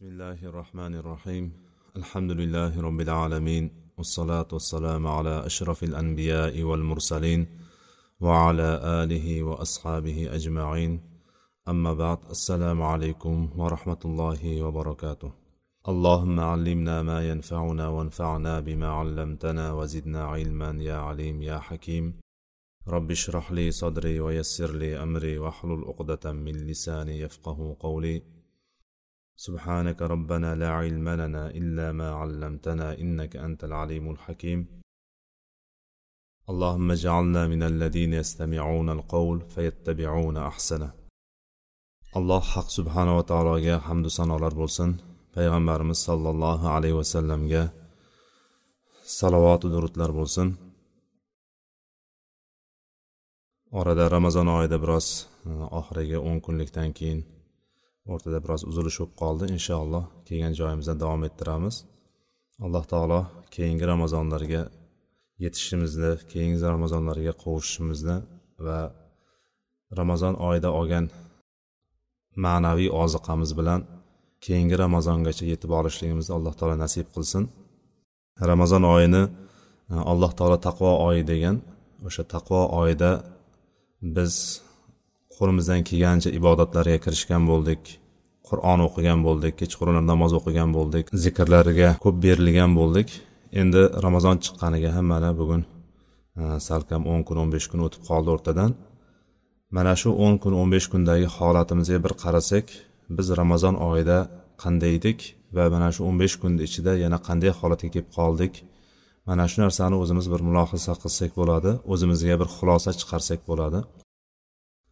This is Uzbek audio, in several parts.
بسم الله الرحمن الرحيم. الحمد لله رب العالمين والصلاة والسلام على أشرف الأنبياء والمرسلين وعلى آله وأصحابه أجمعين. أما بعد السلام عليكم ورحمة الله وبركاته. اللهم علمنا ما ينفعنا وانفعنا بما علمتنا وزدنا علما يا عليم يا حكيم. رب اشرح لي صدري ويسر لي أمري واحلل عقدة من لساني يفقه قولي. سبحانك ربنا لا علم لنا إلا ما علمتنا إنك أنت العليم الحكيم اللهم اجعلنا من الذين يستمعون القول فيتبعون أحسنه alloh haq subhanava taologa hamdu sanolar bo'lsin payg'ambarimiz sollallohu alayhi vasallamga salovatu durudlar bo'lsin orada ramazon oyida biroz oxiriga o'n kunlikdan keyin o'rtada biroz uzilish bo'lib qoldi. Inshaalloh kelgan joyimizdan davom ettiramiz. Alloh taolo keyingi ramazonlarga yetishishimizni keyingi ramazonlarga qovushishimizni va ramazon oyida olgan ma'naviy oziqamiz bilan keyingi ramazongacha yetib olishligimizni alloh taolo nasib qilsin. Ramazon oyini e, alloh taolo taqvo oyi degan o'sha taqvo oyida biz qo'limizdan kelgancha ibodatlarga kirishgan bo'ldik qur'on o'qigan bo'ldik kechqurun namoz o'qigan bo'ldik zikrlarga ko'p berilgan bo'ldik. Endi ramazon chiqqaniga ham mana bugun e, salkam o'n kun o'n besh kun o'tib qoldi o'rtadan. Mana shu o'n kun o'n besh kundagi holatimizga bir qarasak biz ramazon oyida qanday edik va mana shu o'n besh kun ichida yana qanday holatga kelib qoldik? Mana shu narsani o'zimiz bir mulohaza qilsak bo'ladi o'zimizga bir xulosa chiqarsak bo'ladi.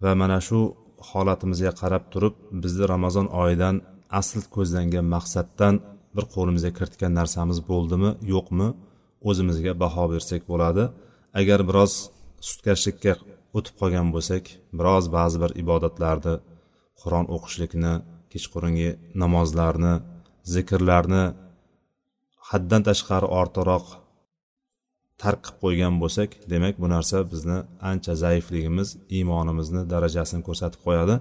Va mana shu holatimizga qarab turib bizni ramazon oyidan asl ko'zlangan maqsaddan bir qo'limizga kiritgan narsamiz bo'ldimi yo'qmi o'zimizga baho bersak bo'ladi. Agar biroz sutkashlikka o'tib qolgan bo'lsak biroz ba'zi bir ibodatlarni qur'on o'qishlikni kechqurungi namozlarni zikrlarni haddan tashqari ortiqroq tark qilib qo'ygan bo'lsak demak bu narsa bizni ancha zaifligimiz iymonimizni darajasini ko'rsatib qo'yadi.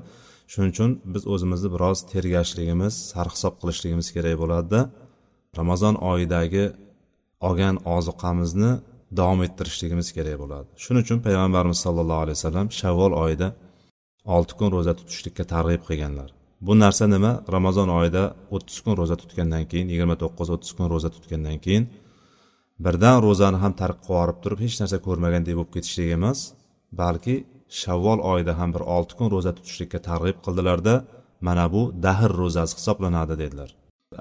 Shuning uchun biz o'zimizni biroz tergashligimiz sarhisob qilishligimiz kerak bo'ladida ramazon oyidagi olgan ozuqamizni davom ettirishligimiz kerak bo'ladi. Shuning uchun payg'ambarimiz sollallohu alayhi vasallam shavvol oyida olti kun ro'za tutishlikka targ'ib qilganlar. Bu narsa nima? Ramazon oyida o'ttiz kun ro'za tutgandan keyin yigirma to'qqiz o'ttiz kun ro'za tutgandan keyin birdan ro'zani ham tark qilib turib hech narsa ko'rmagandek bo'lib ketishlik emas balki shavvol oyida ham bir olti kun ro'za tutishlikka targ'ib qildilarda mana bu dahr ro'zasi hisoblanadi dedilar.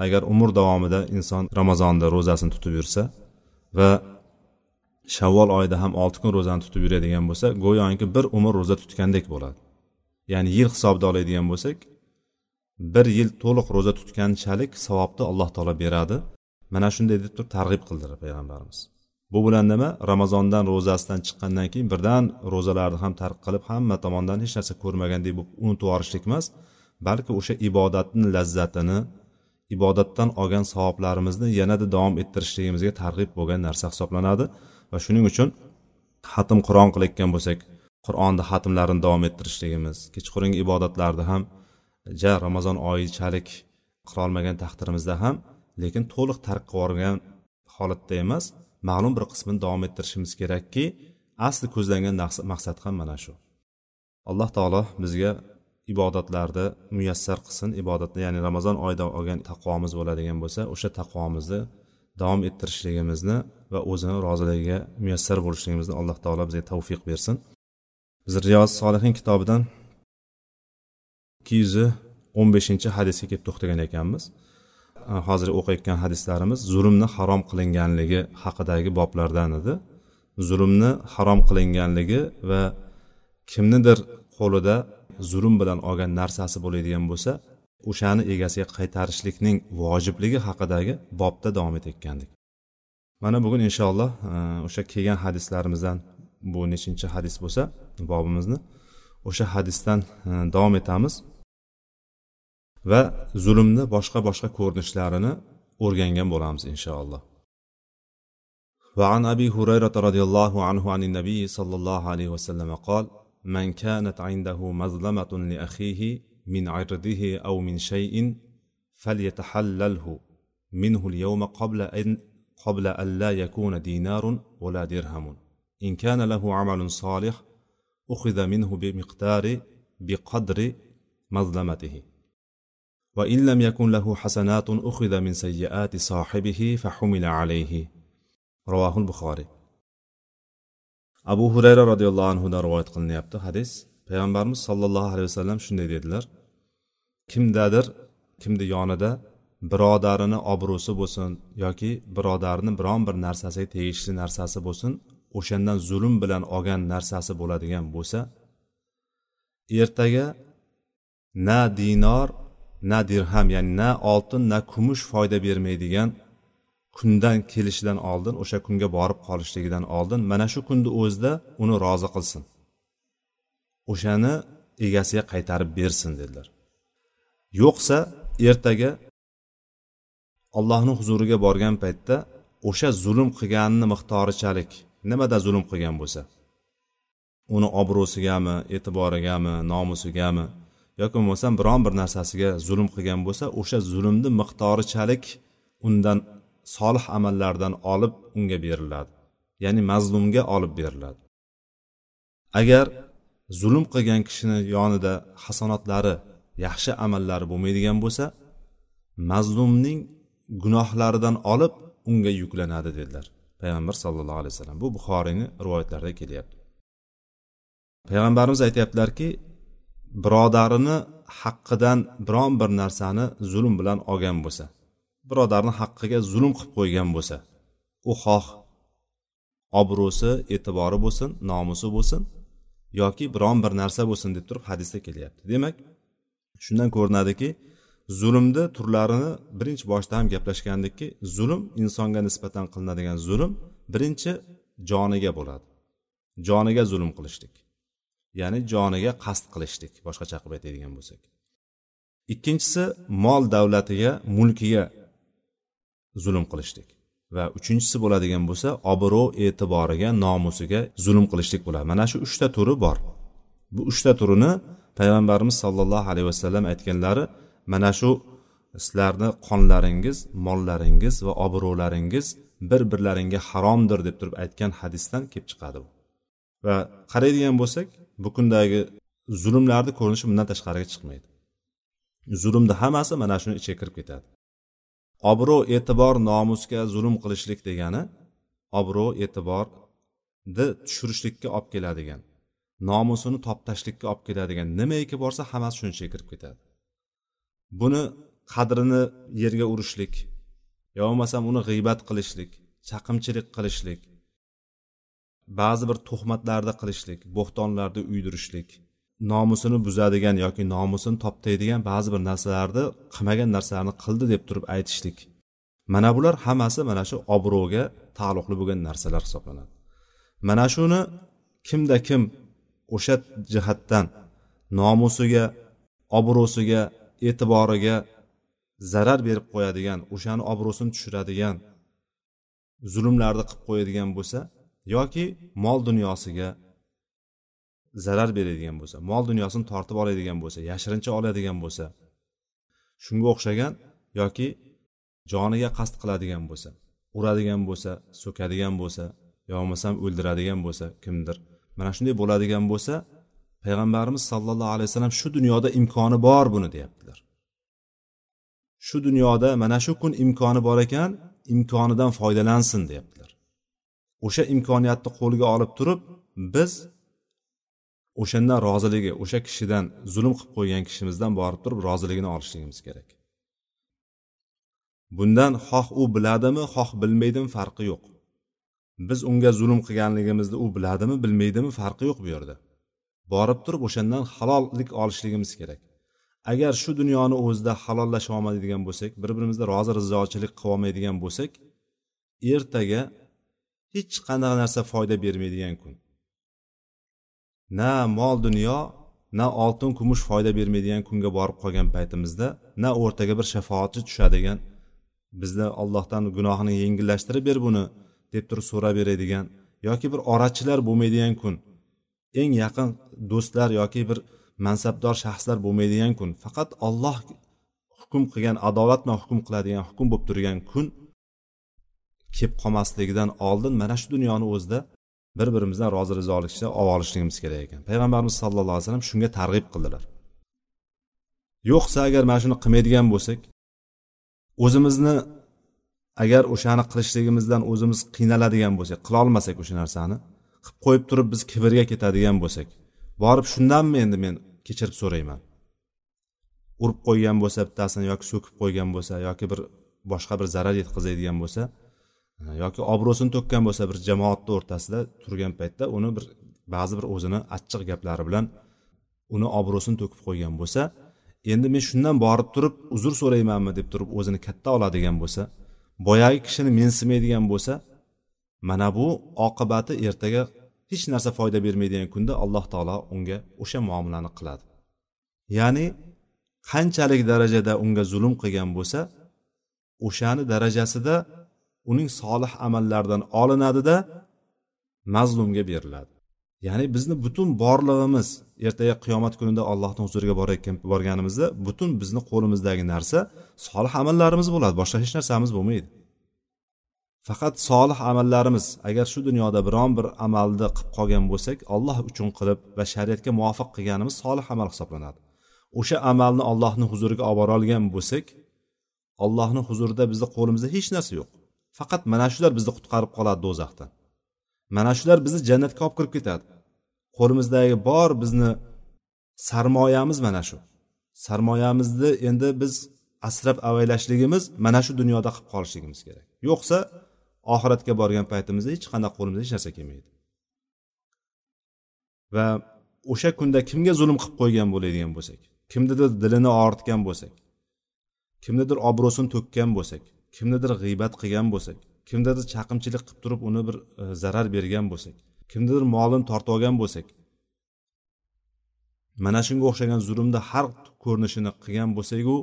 Agar umr davomida inson ramazonda ro'zasini tutib yursa va shavvol oyida ham olti kun ro'zani tutib yuradigan bo'lsa go'yoki bir umr ro'za tutgandek bo'ladi. Ya'ni yil hisobida oladigan bo'lsak bir yil to'liq ro'za tutganchalik savobni alloh taolo beradi. Mana shunday deb turib targ'ib qildilar payg'ambarimiz. Bu bilan nima? Ramazondan ro'zasidan chiqqandan keyin birdan ro'zalarni ham tark qilib hamma tomondan hech narsa ko'rmagandek bo'lib unutib yuborishlik emas balki o'sha ibodatni lazzatini ibodatdan olgan savoblarimizni yanada davom ettirishligimizga targ'ib bo'lgan narsa hisoblanadi. Va shuning uchun xatm qur'on qilayotgan bo'lsak qur'onni xatmlarini davom ettirishligimiz kechqurungi ibodatlarni ham ja ramazon oyichalik qilolmagan taqdirimizda ham lekin to'liq tark yuborgan holatda emas ma'lum bir qismini davom ettirishimiz kerakki asli ko'zlangan maqsad ham mana shu. Alloh taolo bizga ibodatlarni muyassar qilsin. Ibodatni ya'ni ramazon oyida olgan taqvomiz bo'ladigan bo'lsa o'sha taqvomizni davom ettirishligimizni va o'zini roziligiga muyassar bo'lishligimizni alloh taolo bizga tavfiq bersin. Biz riyoz solihin kitobidan ikki yuz o'n beshinchi hadisga kelib to'xtagan ekanmiz. E, hozir o'qiyotgan hadislarimiz zulmni harom qilinganligi haqidagi boblardan edi. Zulmni harom qilinganligi va kimnidir qo'lida zulm bilan olgan narsasi bo'ladigan bo'lsa o'shani egasiga qaytarishlikning vojibligi haqidagi bobda davom etayotgandik. Mana bugun inshaalloh e, o'sha kelgan hadislarimizdan bu nechinchi hadis bo'lsa bobimizni o'sha hadisdan e, davom etamiz. va zulmni boshqa boshqa ko'rinishlarini o'rgangan bo'lamiz inshaalloh وعن أبي هريرة رضي الله عنه عن النبي صلى الله عليه وسلم قال من كانت عنده مظلمة لأخيه من عرضه أو من شيء فليتحلله منه اليوم قبل أن قبل أن لا يكون دينار ولا درهم إن كان له عمل صالح أخذ منه بمقدار بقدر مظلمته وإن لم يكن له حسنات أخذ من سيئات صاحبه فحمل عليه رواه البخاري abu hurayra roziyallohu anhudan rivoyat qilinyapti hadis payg'ambarimiz sollallohu alayhi vasallam shunday dedilar kimdadir kimni yonida birodarini obro'si bo'lsin yoki birodarini biron bir narsasiga tegishli narsasi bo'lsin o'shandan zulm bilan olgan narsasi bo'ladigan bo'lsa ertaga na dinor na dirham ya'ni na oltin na kumush foyda bermaydigan kundan kelishidan oldin o'sha kunga borib qolishligidan oldin mana shu kunni o'zida uni rozi qilsin. O'shani egasiga qaytarib bersin dedilar. Yo'qsa ertaga allohni huzuriga borgan paytda o'sha zulm qilganini miqdorichalik nimada zulm qilgan bo'lsa uni obro'sigami e'tiborigami nomusigami yoki bo'lmasam biron bir narsasiga zulm qilgan bo'lsa o'sha zulmni miqdorichalik undan solih amallardan olib unga beriladi. Ya'ni mazlumga olib beriladi. Agar zulm qilgan kishini yonida hasonatlari yaxshi amallari bo'lmaydigan bo'lsa mazlumning gunohlaridan olib unga yuklanadi dedilar. Payg'ambar sallallohu alayhi vasallam. Bu buxoriyni rivoyatlarida kelyapti. Payg'ambarimiz aytyaptilarki birodarini haqqidan biron bir narsani zulm bilan olgan bo'lsa birodarni haqqiga zulm qilib qo'ygan bo'lsa u xoh obro'si e'tibori bo'lsin nomusi bo'lsin yoki biron bir narsa bo'lsin deb turib hadisda kelyapti. Demak shundan ko'rinadiki zulmni turlarini birinchi boshda ham gaplashgandikki zulm insonga nisbatan qilinadigan zulm birinchi joniga bo'ladi. Joniga zulm qilishlik. Ya'ni joniga qasd qilishlik boshqacha qilib aytadigan bo'lsak. Ikkinchisi mol davlatiga mulkiga zulm qilishlik va uchinchisi bo'ladigan bo'lsa obro' e'tiboriga nomusiga zulm qilishlik bo'ladi. Mana shu uchta turi bor. Bu uchta turini payg'ambarimiz sollallohu alayhi vasallam aytganlari mana shu sizlarni qonlaringiz mollaringiz va obro'laringiz bir birlaringga haromdir deb turib aytgan hadisdan kelib chiqadi bu. Va qaraydigan bo'lsak bu kundagi zulmlarni ko'rinishi bundan tashqariga chiqmaydi. Zulmni hammasi mana shuni ichiga kirib ketadi. Obro' e'tibor nomusga zulm qilishlik degani obro' e'tiborni tushirishlikka olib keladigan nomusini toptashlikka olib keladigan nimaiki borsa hammasi shuni ichiga kirib ketadi. Buni qadrini yerga urishlik yo bo'lmasam uni g'iybat qilishlik chaqimchilik qilishlik ba'zi bir tuhmatlarni qilishlik bo'xtonlarni uydirishlik nomusini buzadigan yoki nomusini toptaydigan ba'zi bir narsalarni qilmagan narsalarni qildi deb turib aytishlik. Mana bular hammasi mana shu obro'ga taalluqli bo'lgan narsalar hisoblanadi. Mana shuni kimda kim o'sha jihatdan nomusiga obro'siga e'tiboriga zarar berib qo'yadigan o'shani obro'sini tushiradigan zulmlarni qilib qo'yadigan bo'lsa yoki mol dunyosiga zarar beradigan bo'lsa mol dunyosini tortib oladigan bo'lsa yashirincha oladigan bo'lsa shunga o'xshagan yoki joniga qasd qiladigan bo'lsa uradigan bo'lsa so'kadigan bo'lsa yo bo'lmasam o'ldiradigan bo'lsa kimdir mana shunday bo'ladigan bo'lsa payg'ambarimiz sollallohu alayhi vasallam shu dunyoda imkoni bor buni deyaptilar. Shu dunyoda mana shu kun imkoni bor ekan imkonidan foydalansin deyapti o'sha imkoniyatni qo'lga olib turib biz o'shandan roziligi o'sha kishidan zulm qilib qo'ygan kishimizdan borib turib roziligini olishligimiz kerak. Bundan xoh u biladimi xoh bilmaydimi farqi yo'q. Biz unga zulm qilganligimizni u biladimi bilmaydimi farqi yo'q bu yerda. Borib turib o'shandan halollik olishligimiz kerak. Agar shu dunyoni o'zida halollasha olmaydigan bo'lsak bir birimizda rozi rizochilik qilolmaydigan bo'lsak ertaga hech qanaqa narsa foyda bermaydigan kun. Na mol dunyo na oltin kumush foyda bermaydigan kunga borib qolgan paytimizda na o'rtaga bir shafoatchi tushadigan bizni allohdan gunohini yengillashtirib ber buni deb turib so'rab beradigan yoki bir orachilar bo'lmaydigan kun eng yaqin do'stlar yoki bir mansabdor shaxslar bo'lmaydigan kun faqat olloh hukm qilgan adolat bilan hukm qiladigan hukm bo'lib turgan kun kelib qolmasligidan oldin mana shu dunyoni o'zida bir birimizdan rozi rizolikcha olib olishligimiz kerak ekan. Payg'ambarimiz sallallohu alayhi vasallam shunga targ'ib qildilar. Yo'qsa agar mana shuni qilmaydigan bo'lsak o'zimizni agar o'shani qilishligimizdan o'zimiz qiynaladigan bo'lsak qilolmasak o'sha narsani qilib qo'yib turib biz kibrga ketadigan bo'lsak borib shundanmi endi men kechirib so'rayman? Urib qo'ygan bo'lsa bittasini yoki so'kib qo'ygan bo'lsa yoki bir boshqa bir zarar yetkazadigan bo'lsa yoki obro'sini to'kkan bo'lsa bir jamoatni o'rtasida turgan paytda uni bir ba'zi bir o'zini achchiq gaplari bilan uni obro'sini to'kib qo'ygan bo'lsa endi men shundan borib turib uzr so'raymanmi deb turib o'zini katta oladigan bo'lsa boyagi kishini mensimaydigan bo'lsa mana bu oqibati ertaga hech narsa foyda bermaydigan kunda alloh taolo unga o'sha muomalani qiladi. Ya'ni qanchalik darajada unga zulm qilgan bo'lsa o'shani darajasida uning solih amallaridan olinadida mazlumga beriladi. Ya'ni bizni butun borlig'imiz ertaga qiyomat kunida allohni huzuriga borayotgan borganimizda butun bizni qo'limizdagi narsa solih amallarimiz bo'ladi boshqa hech narsamiz bo'lmaydi. Faqat solih amallarimiz agar shu dunyoda biron bir amalni qilib qolgan bo'lsak alloh uchun qilib va shariatga muvofiq qilganimiz solih amal hisoblanadi. O'sha amalni allohni huzuriga olib borolgan bo'lsak allohni huzurida bizni qo'limizda hech narsa yo'q. Faqat mana shular bizni qutqarib qoladi do'zaxdan. Mana shular bizni jannatga olib kirib ketadi. Qo'limizdagi bor bizni sarmoyamiz mana shu. Sarmoyamizni endi biz asrab avaylashligimiz mana shu dunyoda qilib qolishligimiz kerak. Yo'qsa oxiratga borgan paytimizda hech qanaqa qo'limizda hech narsa kelmaydi. Va o'sha kunda kimga zulm qilib qo'ygan bo'ladigan bo'lsak kimnidir dilini og'ritgan bo'lsak kimnidir obro'sini to'kkan bo'lsak kimnidir g'iybat qilgan bo'lsak kimdadir chaqimchilik qilib turib uni bir e, zarar bergan bo'lsak kimnidir molini tortib olgan bo'lsak mana shunga o'xshagan zulmni har ko'rinishini qilgan bo'lsaku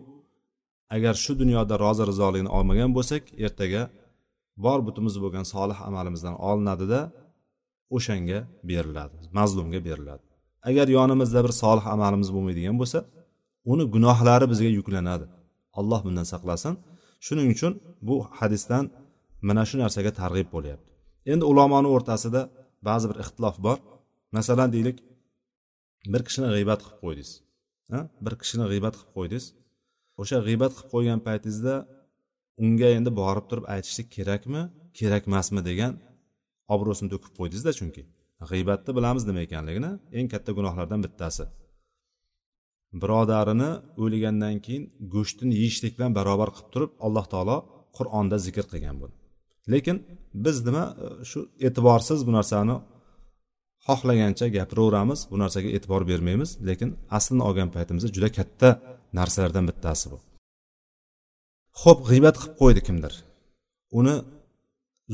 agar shu dunyoda rozi rizoligini olmagan bo'lsak ertaga bor butimiz bo'lgan solih amalimizdan olinadida o'shanga beriladi mazlumga beriladi. Agar yonimizda bir solih amalimiz bo'lmaydigan bo'lsa uni gunohlari bizga yuklanadi. Alloh bundan saqlasin. Shuning uchun bu hadisdan mana shu narsaga targ'ib bo'lyapti. Endi ulamoni o'rtasida ba'zi bir ixtilof bor. Masalan deylik bir kishini g'iybat qilib qo'ydingiz bir kishini g'iybat qilib qo'ydingiz. O'sha g'iybat qilib qo'ygan paytingizda unga endi borib turib aytishlik kerakmi kerak emasmi degan obro'sini to'kib qo'ydingizda chunki. G'iybatni bilamiz nima ekanligini. Eng katta gunohlardan bittasi. Birodarini o'lgandan keyin go'shtini yeyishlik bilan barobar qilib turib alloh taolo qur'onda zikr qilgan buni lekin biz nima e, shu e'tiborsiz bu narsani xohlagancha gapiraveramiz bu narsaga e'tibor bermaymiz lekin aslini olgan paytimizda juda katta narsalardan bittasi bu. Ho'p g'iybat qilib qo'ydi kimdir. Uni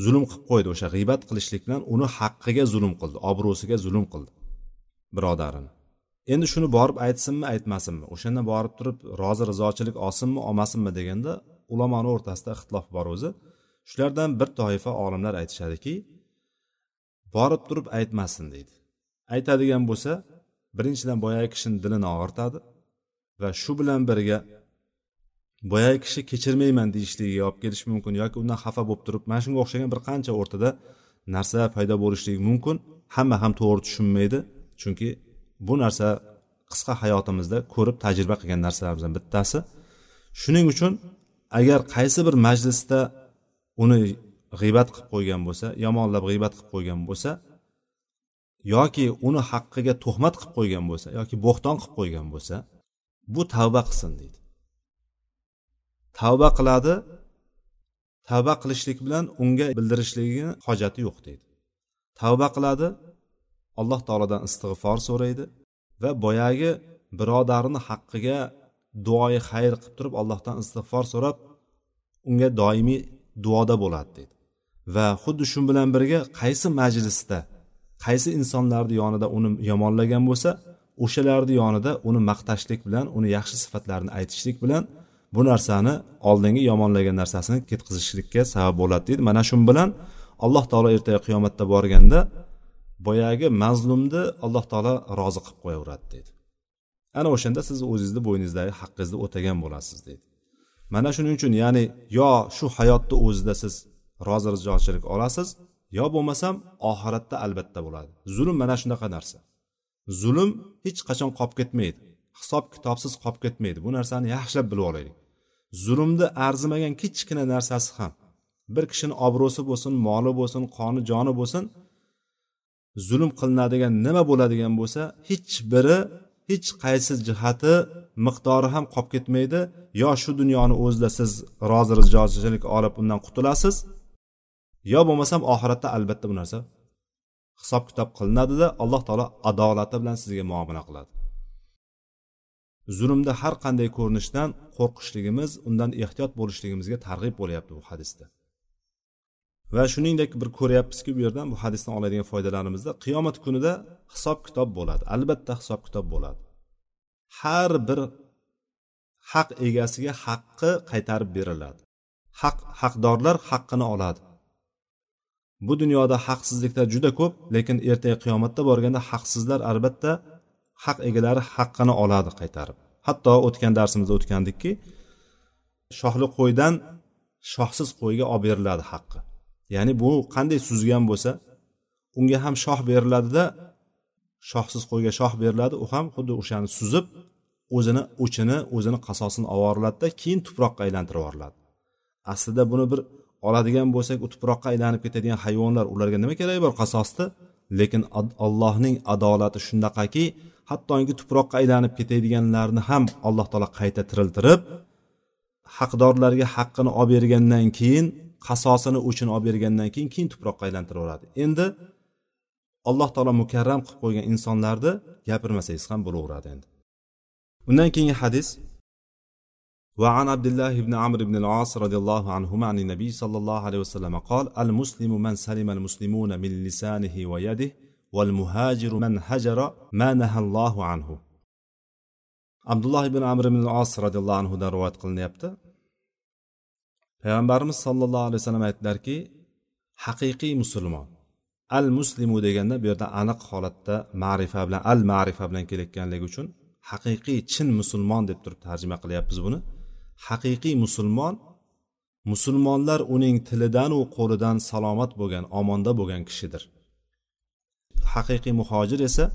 zulm qilib qo'ydi o'sha g'iybat qilishlik bilan uni haqqiga zulm qildi obro'siga zulm qildi birodarini. Endi shuni borib aytsinmi aytmasinmi? O'shanda borib turib rozi rizochilik olsinmi olmasinmi deganda ulamoni o'rtasida ixtilof bor o'zi. Shulardan bir toifa olimlar aytishadiki borib turib aytmasin deydi. Aytadigan bo'lsa birinchidan boyagi kishini dilini og'irtadi va shu bilan birga boyagi kishi kechirmayman deyishligiga olib kelishi mumkin yoki undan xafa bo'lib turib mana shunga o'xshagan bir qancha o'rtada narsalar paydo bo'lishligi mumkin. Hamma ham to'g'ri tushunmaydi chunki bu narsa qisqa hayotimizda ko'rib tajriba qilgan narsalarimizdan bittasi. Shuning uchun agar qaysi bir majlisda uni g'iybat qilib qo'ygan bo'lsa yomonlab g'iybat qilib qo'ygan bo'lsa yoki uni haqqiga tuhmat qilib qo'ygan bo'lsa yoki bo'xton qilib qo'ygan bo'lsa bu tavba qilsin deydi. Tavba qiladi tavba qilishlik bilan unga bildirishligini hojati yo'q deydi. Tavba qiladi alloh taolodan istig'for so'raydi va boyagi birodarini haqqiga duoyi xayr qilib turib allohdan istig'for so'rab unga doimiy duoda bo'ladi deydi. Va xuddi shu bilan birga qaysi majlisda qaysi insonlarni yonida uni yomonlagan bo'lsa o'shalarni yonida uni maqtashlik bilan uni yaxshi sifatlarini aytishlik bilan bu narsani oldingi yomonlagan narsasini ketkazishlikka sabab bo'ladi deydi. Mana shu bilan alloh taolo ertaga qiyomatda borganda boyagi mazlumni alloh taolo rozi qilib qo'yaveradi deydi. Ana o'shanda siz o'zingizni bo'yningizdagi haqqingizni o'tagan bo'lasiz deydi. Mana shuning uchun ya'ni yo shu hayotni o'zida siz rozi rizochilik olasiz yo bo'lmasam oxiratda albatta bo'ladi. Zulm mana shunaqa narsa. Zulm hech qachon qolib ketmaydi. Hisob kitobsiz qolib ketmaydi. Bu narsani yaxshilab bilib olaylik. Zulmni arzimagan kichkina narsasi ham. Bir kishini obro'si bo'lsin moli bo'lsin qoni joni bo'lsin zulm qilinadigan nima bo'ladigan bo'lsa hech biri hech qaysi jihati miqdori ham qolib ketmaydi. Yo shu dunyoni o'zida siz rozi rizochilik olib undan qutulasiz yo bo'lmasam oxiratda albatta bu narsa hisob kitob qilinadida alloh taolo adolati bilan sizga muomala qiladi. Zulmda har qanday ko'rinishdan qo'rqishligimiz undan ehtiyot bo'lishligimizga targ'ib bo'lyapti bu hadisda. Va shuningdek bir ko'ryapmizki bu yerdan bu hadisdan oladigan foydalarimizda qiyomat kunida hisob kitob bo'ladi. Albatta hisob kitob bo'ladi. Har bir haq egasiga haqqi qaytarib beriladi. Haq haqdorlar haqqini oladi. Bu dunyoda haqsizliklar juda ko'p lekin ertaga qiyomatda borganda haqsizlar albatta haq egalari haqqini oladi qaytarib. Hatto o'tgan darsimizda o'tgandikki shohli qo'ydan shohsiz qo'yga olib beriladi haqqi. Ya'ni bu qanday suzgan bo'lsa unga ham shoh beriladida shohsiz qo'yga shoh beriladi. U ham xuddi o'shani suzib o'zini o'chini o'zini qasosini olib yuboriladida keyin tuproqqa aylantirib yuboriladi. Aslida buni bir oladigan bo'lsak u tuproqqa aylanib ketadigan hayvonlar ularga nima keragi bor qasosni lekin allohning adolati shunaqaki hattoki tuproqqa aylanib ketadiganlarni ham alloh taolo qayta tiriltirib haqdorlarga haqqini olib bergandan keyin qasosini uchun olib bergandan keyin keyin tuproqqa aylantirib yuboradi endi alloh taolo mukarram qilib qo'ygan insonlarni gapirmasangiz ham bo'laveradi endi undan keyingi hadis وعن عبد الله بن عمرو بن العاص رضي الله عنهما عن النبي صلى الله عليه وسلم قال المسلم من سلم المسلمون من لسانه ويده والمهاجر من هجر ما نهى الله عنه abdulloh ibn amr ibn os roziyallohu anhudan rivoyat qilinyapti Payg'ambarimiz sollallohu alayhi vasallam aytdilarki haqiqiy musulmon al muslimu deganda bu yerda aniq holatda ma'rifa bilan al ma'rifa bilan kelayotganligi uchun haqiqiy chin musulmon deb turib tarjima qilyapmiz buni. Haqiqiy musulmon musulmonlar uning tilidanu qo'lidan salomat bo'lgan omonda bo'lgan kishidir. Haqiqiy muhojir esa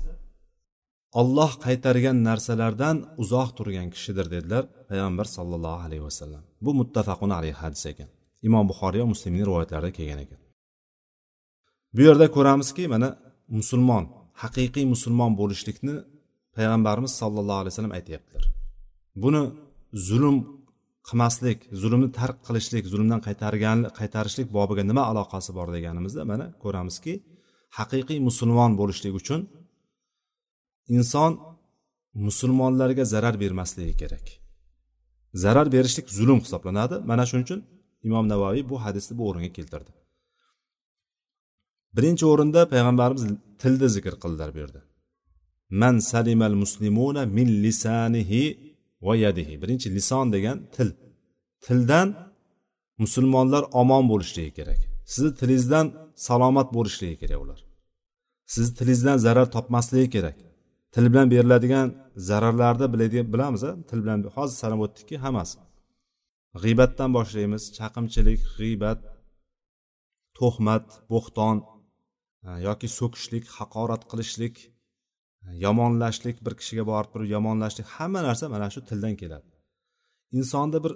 olloh qaytargan narsalardan uzoq turgan kishidir dedilar payg'ambar sollallohu alayhi vasallam. Bu muttafaqun alayhi hadis ekan. Imom buxoriy va muslimning rivoyatlarida kelgan ekan. Bu yerda ko'ramizki mana musulmon haqiqiy musulmon bo'lishlikni payg'ambarimiz sollallohu alayhi vasallam aytyaptilar. Buni zulm qilmaslik zulmni tark qilishlik zulmdan qaytargan qaytarishlik bobiga nima aloqasi bor deganimizda mana ko'ramizki haqiqiy musulmon bo'lishlik uchun inson musulmonlarga zarar bermasligi kerak. Zarar berishlik zulm hisoblanadi. Mana shuning uchun imom navoiy bu hadisni bu o'ringa keltirdi. Birinchi o'rinda payg'ambarimiz tilni zikr qildilar bu yerda man salimal muslimuna min lisanihi va yadihi. Birinchi lison degan til. Tildan musulmonlar omon bo'lishligi kerak. Sizni tilingizdan salomat bo'lishligi kerak ular. Sizni tilingizdan zarar topmasligi kerak. Til bilan beriladigan zararlarni biladigan bilamiz til bilan hozir sanab o'tdikki hammasi. G'iybatdan boshlaymiz. Chaqimchilik g'iybat to'hmat bo'xton e, yoki so'kishlik haqorat qilishlik e, yomonlashlik bir kishiga borib turib yomonlashlik hamma narsa mana shu tildan keladi. Insonda bir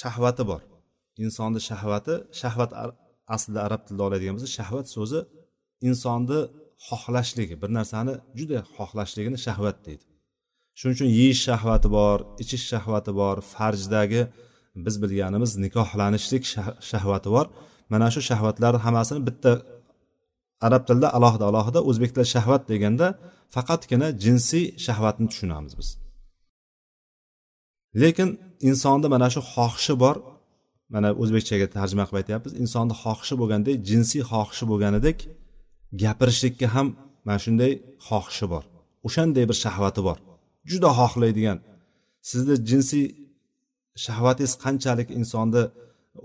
shahvati bor. Insonni shahvati shahvat aslida arab tilida oladigan bo'lsa shahvat so'zi insonni xohlashligi bir narsani juda xohlashligini shahvat deydi. Shuning uchun yeyish shahvati bor ichish shahvati bor farjdagi biz bilganimiz nikohlanishlik shahvati bor. Mana shu shahvatlarni hammasini bitta arab tilida alohida alohida o'zbek tilida shahvat deganda faqatgina jinsiy shahvatni tushunamiz biz. Lekin insonda mana shu xohishi bor. Mana o'zbekchaga tarjima qilib aytyapmiz insonni xohishi bo'lgandek jinsiy xohishi bo'lganidek gapirishlikka ham mana shunday xohishi bor. O'shanday bir shahvati bor. Juda xohlaydigan. Sizni jinsiy shahvatingiz qanchalik insonni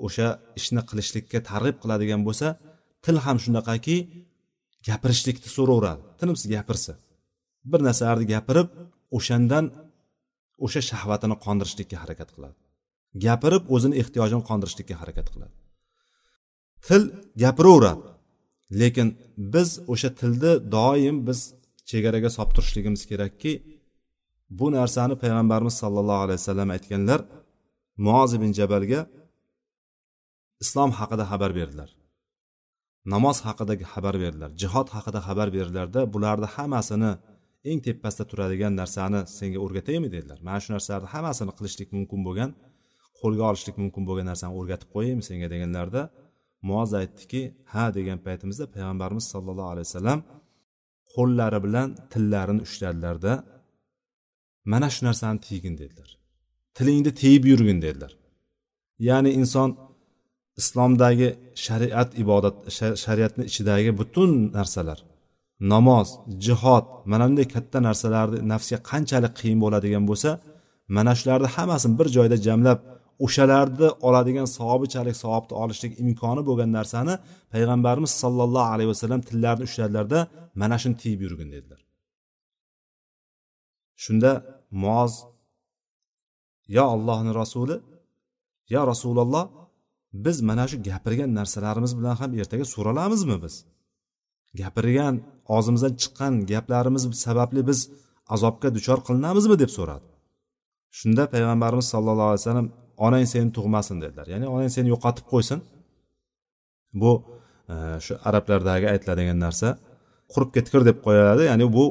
o'sha ishni qilishlikka targ'ib qiladigan bo'lsa til ham shunaqaki gapirishlikni so'raveradi. Tinimsiz gapirsa. Bir narsalarni gapirib o'shandan o'sha shahvatini qondirishlikka harakat qiladi. Gapirib o'zini ehtiyojini qondirishlikka harakat qiladi. Til gapiraveradi. Lekin biz o'sha tilni doim biz chegaraga solib turishligimiz kerakki bu narsani payg'ambarimiz sollallohu alayhi vasallam aytganlar muoz ibn jabalga islom haqida xabar berdilar. Namoz haqidagi xabar berdilar jihod haqida xabar berdilarda bularni hammasini eng tepasida turadigan narsani senga o'rgataymi dedilar. Mana shu narsalarni hammasini qilishlik mumkin bo'lgan qo'lga olishlik mumkin bo'lgan narsani o'rgatib qo'yaymi senga deganlarida muoz aytdiki ha degan paytimizda payg'ambarimiz sollallohu alayhi vasallam qo'llari bilan tillarini ushladilarda mana shu narsani tiygin dedilar. Tilingni tiyib yurgin dedilar. Ya'ni inson islomdagi shariat ibodat shariatni ichidagi butun narsalar namoz jihod mana bunday katta narsalarni nafsga qanchalik qiyin bo'ladigan bo'lsa mana shularni hammasini bir joyda jamlab o'shalarni oladigan savobichalik savobni olishlik imkoni bo'lgan narsani payg'ambarimiz sollallohu alayhi vasallam tillarini ushladilarda mana shuni tiyib yurgin dedilar. Shunda muoz yo allohni rasuli yo rasululloh biz mana shu gapirgan narsalarimiz bilan ham ertaga so'ralamizmi biz? Gapirgan og'zimizdan chiqqan gaplarimiz sababli biz azobga duchor qilinamizmi? deb so'radi. Shunda payg'ambarimiz sallallohu alayhi vasallam onang seni tug'masin dedilar. Ya'ni onang seni yo'qotib qo'ysin. Bu e, shu arablardagi aytiladigan narsa qurib ketgir deb qo'yiladi. Ya'ni bu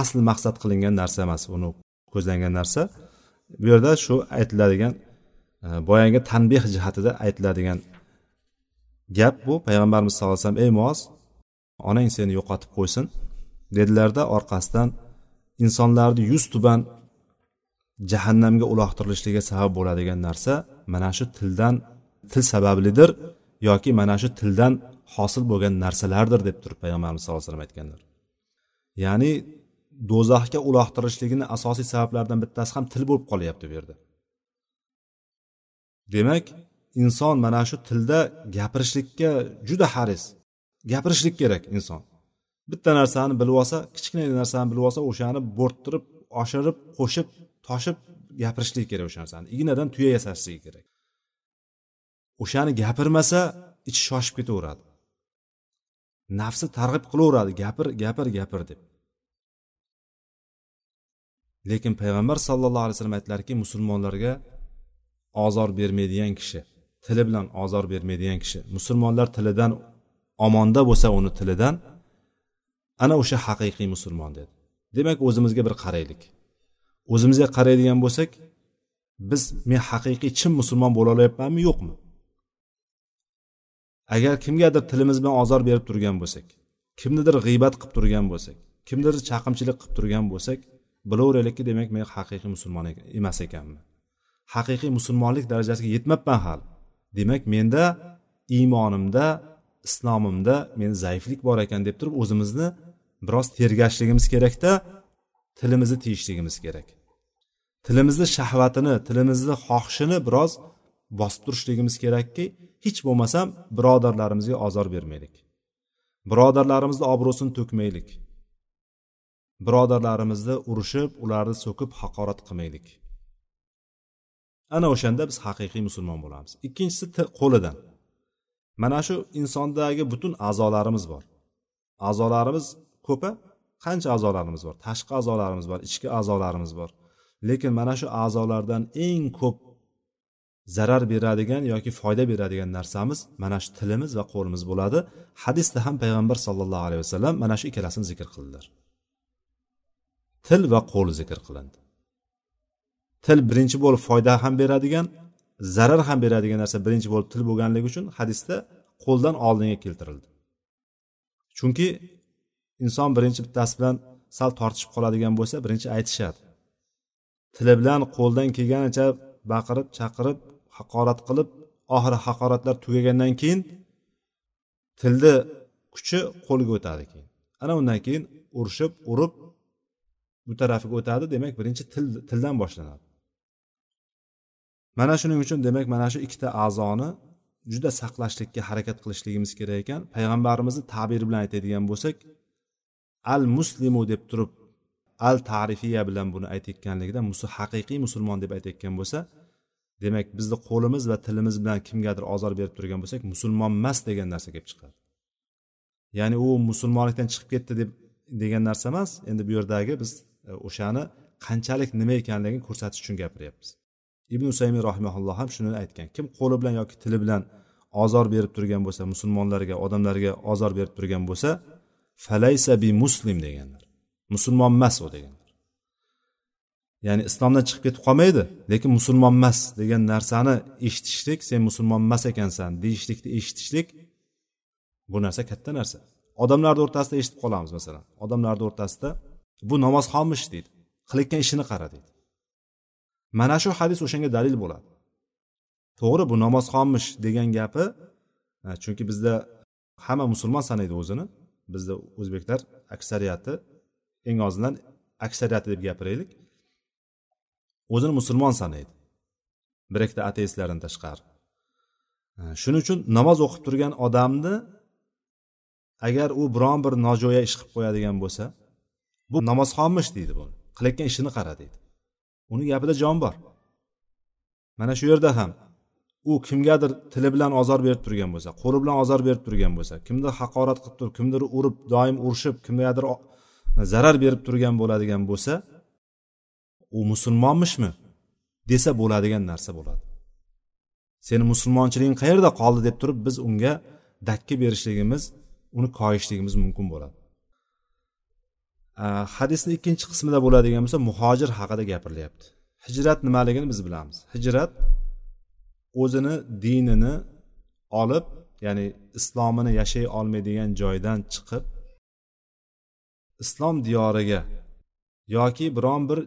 asl maqsad qilingan narsa emas uni ko'zlangan narsa. Bu yerda shu aytiladigan e, boyagi tanbeh jihatida aytiladigan gap bu. Payg'ambarimiz sallallohu alayhi vasallam ey moz onang seni yo'qotib qo'ysin dedilarda orqasidan insonlarni yuz tuban jahannamga uloqtirilishiga sabab bo'ladigan narsa mana shu tildan til sabablidir yoki mana shu tildan hosil bo'lgan narsalardir deb turib payg'ambarimiz sallallohu alayhi vasallam aytganlar ya'ni do'zaxga uloqtirishligini asosiy sabablaridan bittasi ham til bo'lib qolyapti bu yerda. Demak inson mana shu tilda gapirishlikka juda haris. Gapirishlik kerak inson. Bitta narsani bilib olsa kichkina narsani bilib olsa o'shani bo'rttirib oshirib qo'shib toshib gapirishlik kerak o'sha narsani. Ignadan tuya yasashligi kerak. O'shani gapirmasa ichi shoshib ketaveradi. Nafsi targ'ib qilaveradi gapir gapir gapir deb. Lekin payg'ambar sallallohu alayhi vasallam aytdilarki musulmonlarga ozor bermaydigan kishi tili bilan ozor bermaydigan kishi musulmonlar tilidan omonda bo'lsa uni tilidan ana o'sha haqiqiy musulmon dedi. Demak o'zimizga bir qaraylik. O'zimizga qaraydigan bo'lsak biz men haqiqiy chin musulmon bo'la olyapmanmi yo'qmi? Agar kimgadir tilimiz bilan ozor berib turgan bo'lsak kimnidir g'iybat qilib turgan bo'lsak kimnidir chaqimchilik qilib turgan bo'lsak bilaveraylikki demak men haqiqiy musulmon emas ekanman. Haqiqiy musulmonlik darajasiga yetmabman hali. Demak menda iymonimda islomimda men zaiflik bor ekan deb turib o'zimizni biroz tergashligimiz kerakda tilimizni tiyishligimiz kerak. Tilimizni shahvatini tilimizni xohishini biroz bosib turishligimiz kerakki hech bo'lmasam birodarlarimizga ozor bermaylik. Birodarlarimizni obro'sini to'kmaylik. Birodarlarimizni urushib ularni so'kib haqorat qilmaylik. Ana o'shanda biz haqiqiy musulmon bo'lamiz. Ikkinchisi qo'lidan. Mana shu insondagi butun a'zolarimiz bor. A'zolarimiz ko'pa qancha a'zolarimiz bor? Tashqi a'zolarimiz bor ichki a'zolarimiz bor. Lekin mana shu a'zolardan eng ko'p zarar beradigan yoki foyda beradigan narsamiz mana shu tilimiz va qo'limiz bo'ladi. Hadisda ham payg'ambar sollallohu alayhi vasallam mana shu ikkalasini zikr qildilar. Til va qo'l zikr qilindi. Til birinchi bo'lib foyda ham beradigan zarar ham beradigan narsa birinchi bo'lib til bo'lganligi uchun hadisda qo'ldan oldinga keltirildi. Chunki inson birinchi bittasi bilan sal tortishib qoladigan bo'lsa birinchi aytishadi. Tili bilan qo'ldan kelganicha baqirib chaqirib haqorat qilib oxiri haqoratlar tugagandan keyin tilni kuchi qo'lga o'tadi keyin. Ana undan keyin urishib urib bu tarafiga o'tadi demak birinchi til tildan boshlanadi. Mana shuning uchun demak mana shu ikkita a'zoni juda saqlashlikka harakat qilishligimiz kerak ekan. Payg'ambarimizni tabiri bilan aytadigan bo'lsak al muslimu deb turib al tarifiya bilan buni aytayotganligida haqiqiy musulmon deb aytayotgan bo'lsa demak bizni qo'limiz va tilimiz bilan kimgadir ozor berib turgan bo'lsak musulmon emas degan narsa kelib chiqadi. Ya'ni u musulmonlikdan chiqib ketdi deb degan narsa emas endi bu yerdagi biz e, o'shani qanchalik nima ekanligini ko'rsatish uchun gapiryapmiz. Ibn usaymin rahimaulloh ham shuni aytgan kim qo'li bilan yoki tili bilan ozor berib turgan bo'lsa musulmonlarga odamlarga ozor berib turgan bo'lsa falaysa bi muslim deganlar. Musulmon emas u deganlar. Ya'ni islomdan chiqib ketib qolmaydi lekin musulmon emas degan narsani eshitishlik sen musulmon emas ekansan deyishlikni eshitishlik bu narsa katta narsa. Odamlarni o'rtasida eshitib qolamiz masalan. Odamlarni o'rtasida bu namozxonmish deydi. Qilayotgan ishini qara deydi. Mana shu hadis o'shanga dalil bo'ladi. To'g'ri bu namozxonmish degan gapi chunki bizda hamma musulmon sanaydi o'zini. Bizda o'zbeklar aksariyati eng ozidan aksariyati deb gapiraylik. O'zini musulmon sanaydi. Bir ikkita ateistlardan tashqari. Shuning uchun namoz o'qib turgan odamni agar u biron bir nojo'ya ish qilib qo'yadigan bo'lsa bu namozxonmish deydi bu qilayotgan ishini qara deydi. Uni gapida jon bor. Mana shu yerda ham u kimgadir tili bilan ozor berib turgan bo'lsa qo'li bilan ozor berib turgan bo'lsa kimdir haqorat qilib turib kimdir urib doim urishib kimgadir zarar berib turgan bo'ladigan bo'lsa u musulmonmishmi desa bo'ladigan narsa bo'ladi. Seni musulmonchiliging qayerda qoldi deb turib biz unga dakki berishligimiz uni koyishligimiz mumkin bo'ladi. Hadisni ikkinchi qismida bo'ladigan bo'lsa muhojir haqida gapirilyapti hijrat nimaligini biz bilamiz. Hijrat o'zini dinini olib ya'ni islomini yashay olmaydigan joydan chiqib islom diyoriga yoki biron bir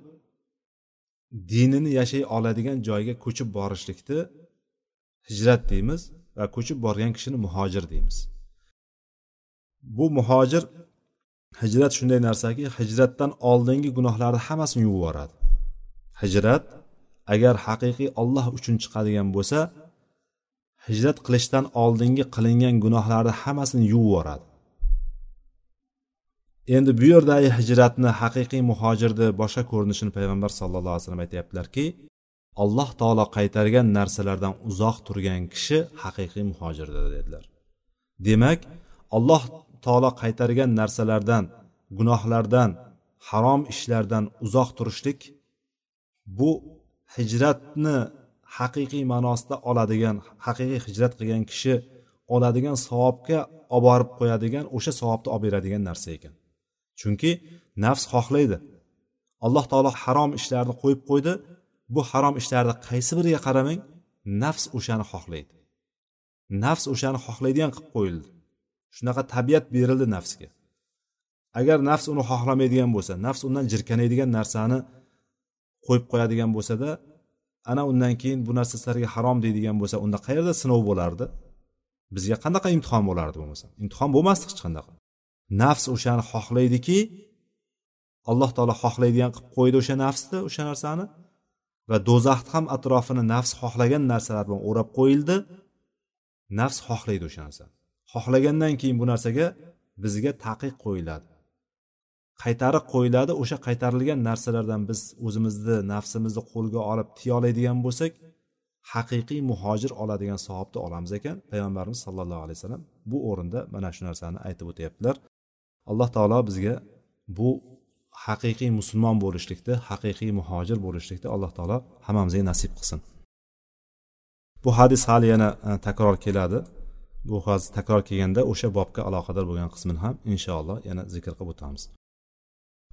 dinini yashay oladigan joyga ko'chib borishlikni hijrat deymiz va ko'chib borgan kishini muhojir deymiz. Bu muhojir hijrat shunday narsaki hijratdan oldingi gunohlarni hammasini yuvib yuboradi. Hijrat agar haqiqiy olloh uchun chiqadigan bo'lsa hijrat qilishdan oldingi qilingan gunohlarni hammasini yuvib yuboradi. Endi bu yerdagi hijratni haqiqiy muhojirni boshqa ko'rinishini payg'ambar sallallohu alayhi vasallam aytyaptilarki alloh taolo qaytargan narsalardan uzoq turgan kishi haqiqiy muhojirdir dedilar. Demak alloh taolo qaytargan narsalardan gunohlardan harom ishlardan uzoq turishlik bu hijratni haqiqiy ma'nosida oladigan haqiqiy hijrat qilgan kishi oladigan savobga olib borib qo'yadigan o'sha savobni olib beradigan narsa ekan. Chunki nafs xohlaydi. Alloh taolo harom ishlarni qo'yib qo'ydi. Bu harom ishlarni qaysi biriga qaramang nafs o'shani xohlaydi. Nafs o'shani xohlaydigan qilib qo'yildi. Shunaqa tabiat berildi nafsga. Agar nafs uni xohlamaydigan bo'lsa nafs undan jirkanadigan narsani qo'yib qo'yadigan bo'lsada ana undan keyin bu narsa sizlarga harom deydigan bo'lsa unda qayerda sinov bo'lardi? Bizga qanaqa imtihon bo'lardi bo'lmasa imtihon bo'lmasdi hech qanaqa nafs o'shani xohlaydiki alloh taolo xohlaydigan qilib qo'ydi o'sha nafsni o'sha narsani. Va do'zaxni ham atrofini nafs xohlagan narsalar bilan o'rab qo'yildi. Nafs xohlaydi o'sha narsani. Xohlagandan keyin bu narsaga bizga taqiq qo'yiladi. Qaytarib qo'yiladi. O'sha qaytarilgan narsalardan biz o'zimizni nafsimizni qo'lga olib tiya oladigan bo'lsak haqiqiy muhojir oladigan savobni olamiz ekan. Payg'ambarimiz sollallohu alayhi vasallam bu o'rinda mana shu narsani aytib o'tyaptilar. alloh taolo bizga bu haqiqiy musulmon bo'lishlikni haqiqiy muhojir bo'lishlikni alloh taolo hammamizga nasib qilsin bu hadis hali yana e, takror keladi bu hadis takror kelganda o'sha bobga aloqador bo'lgan qismini ham inshaalloh yana zikr qilib o'tamiz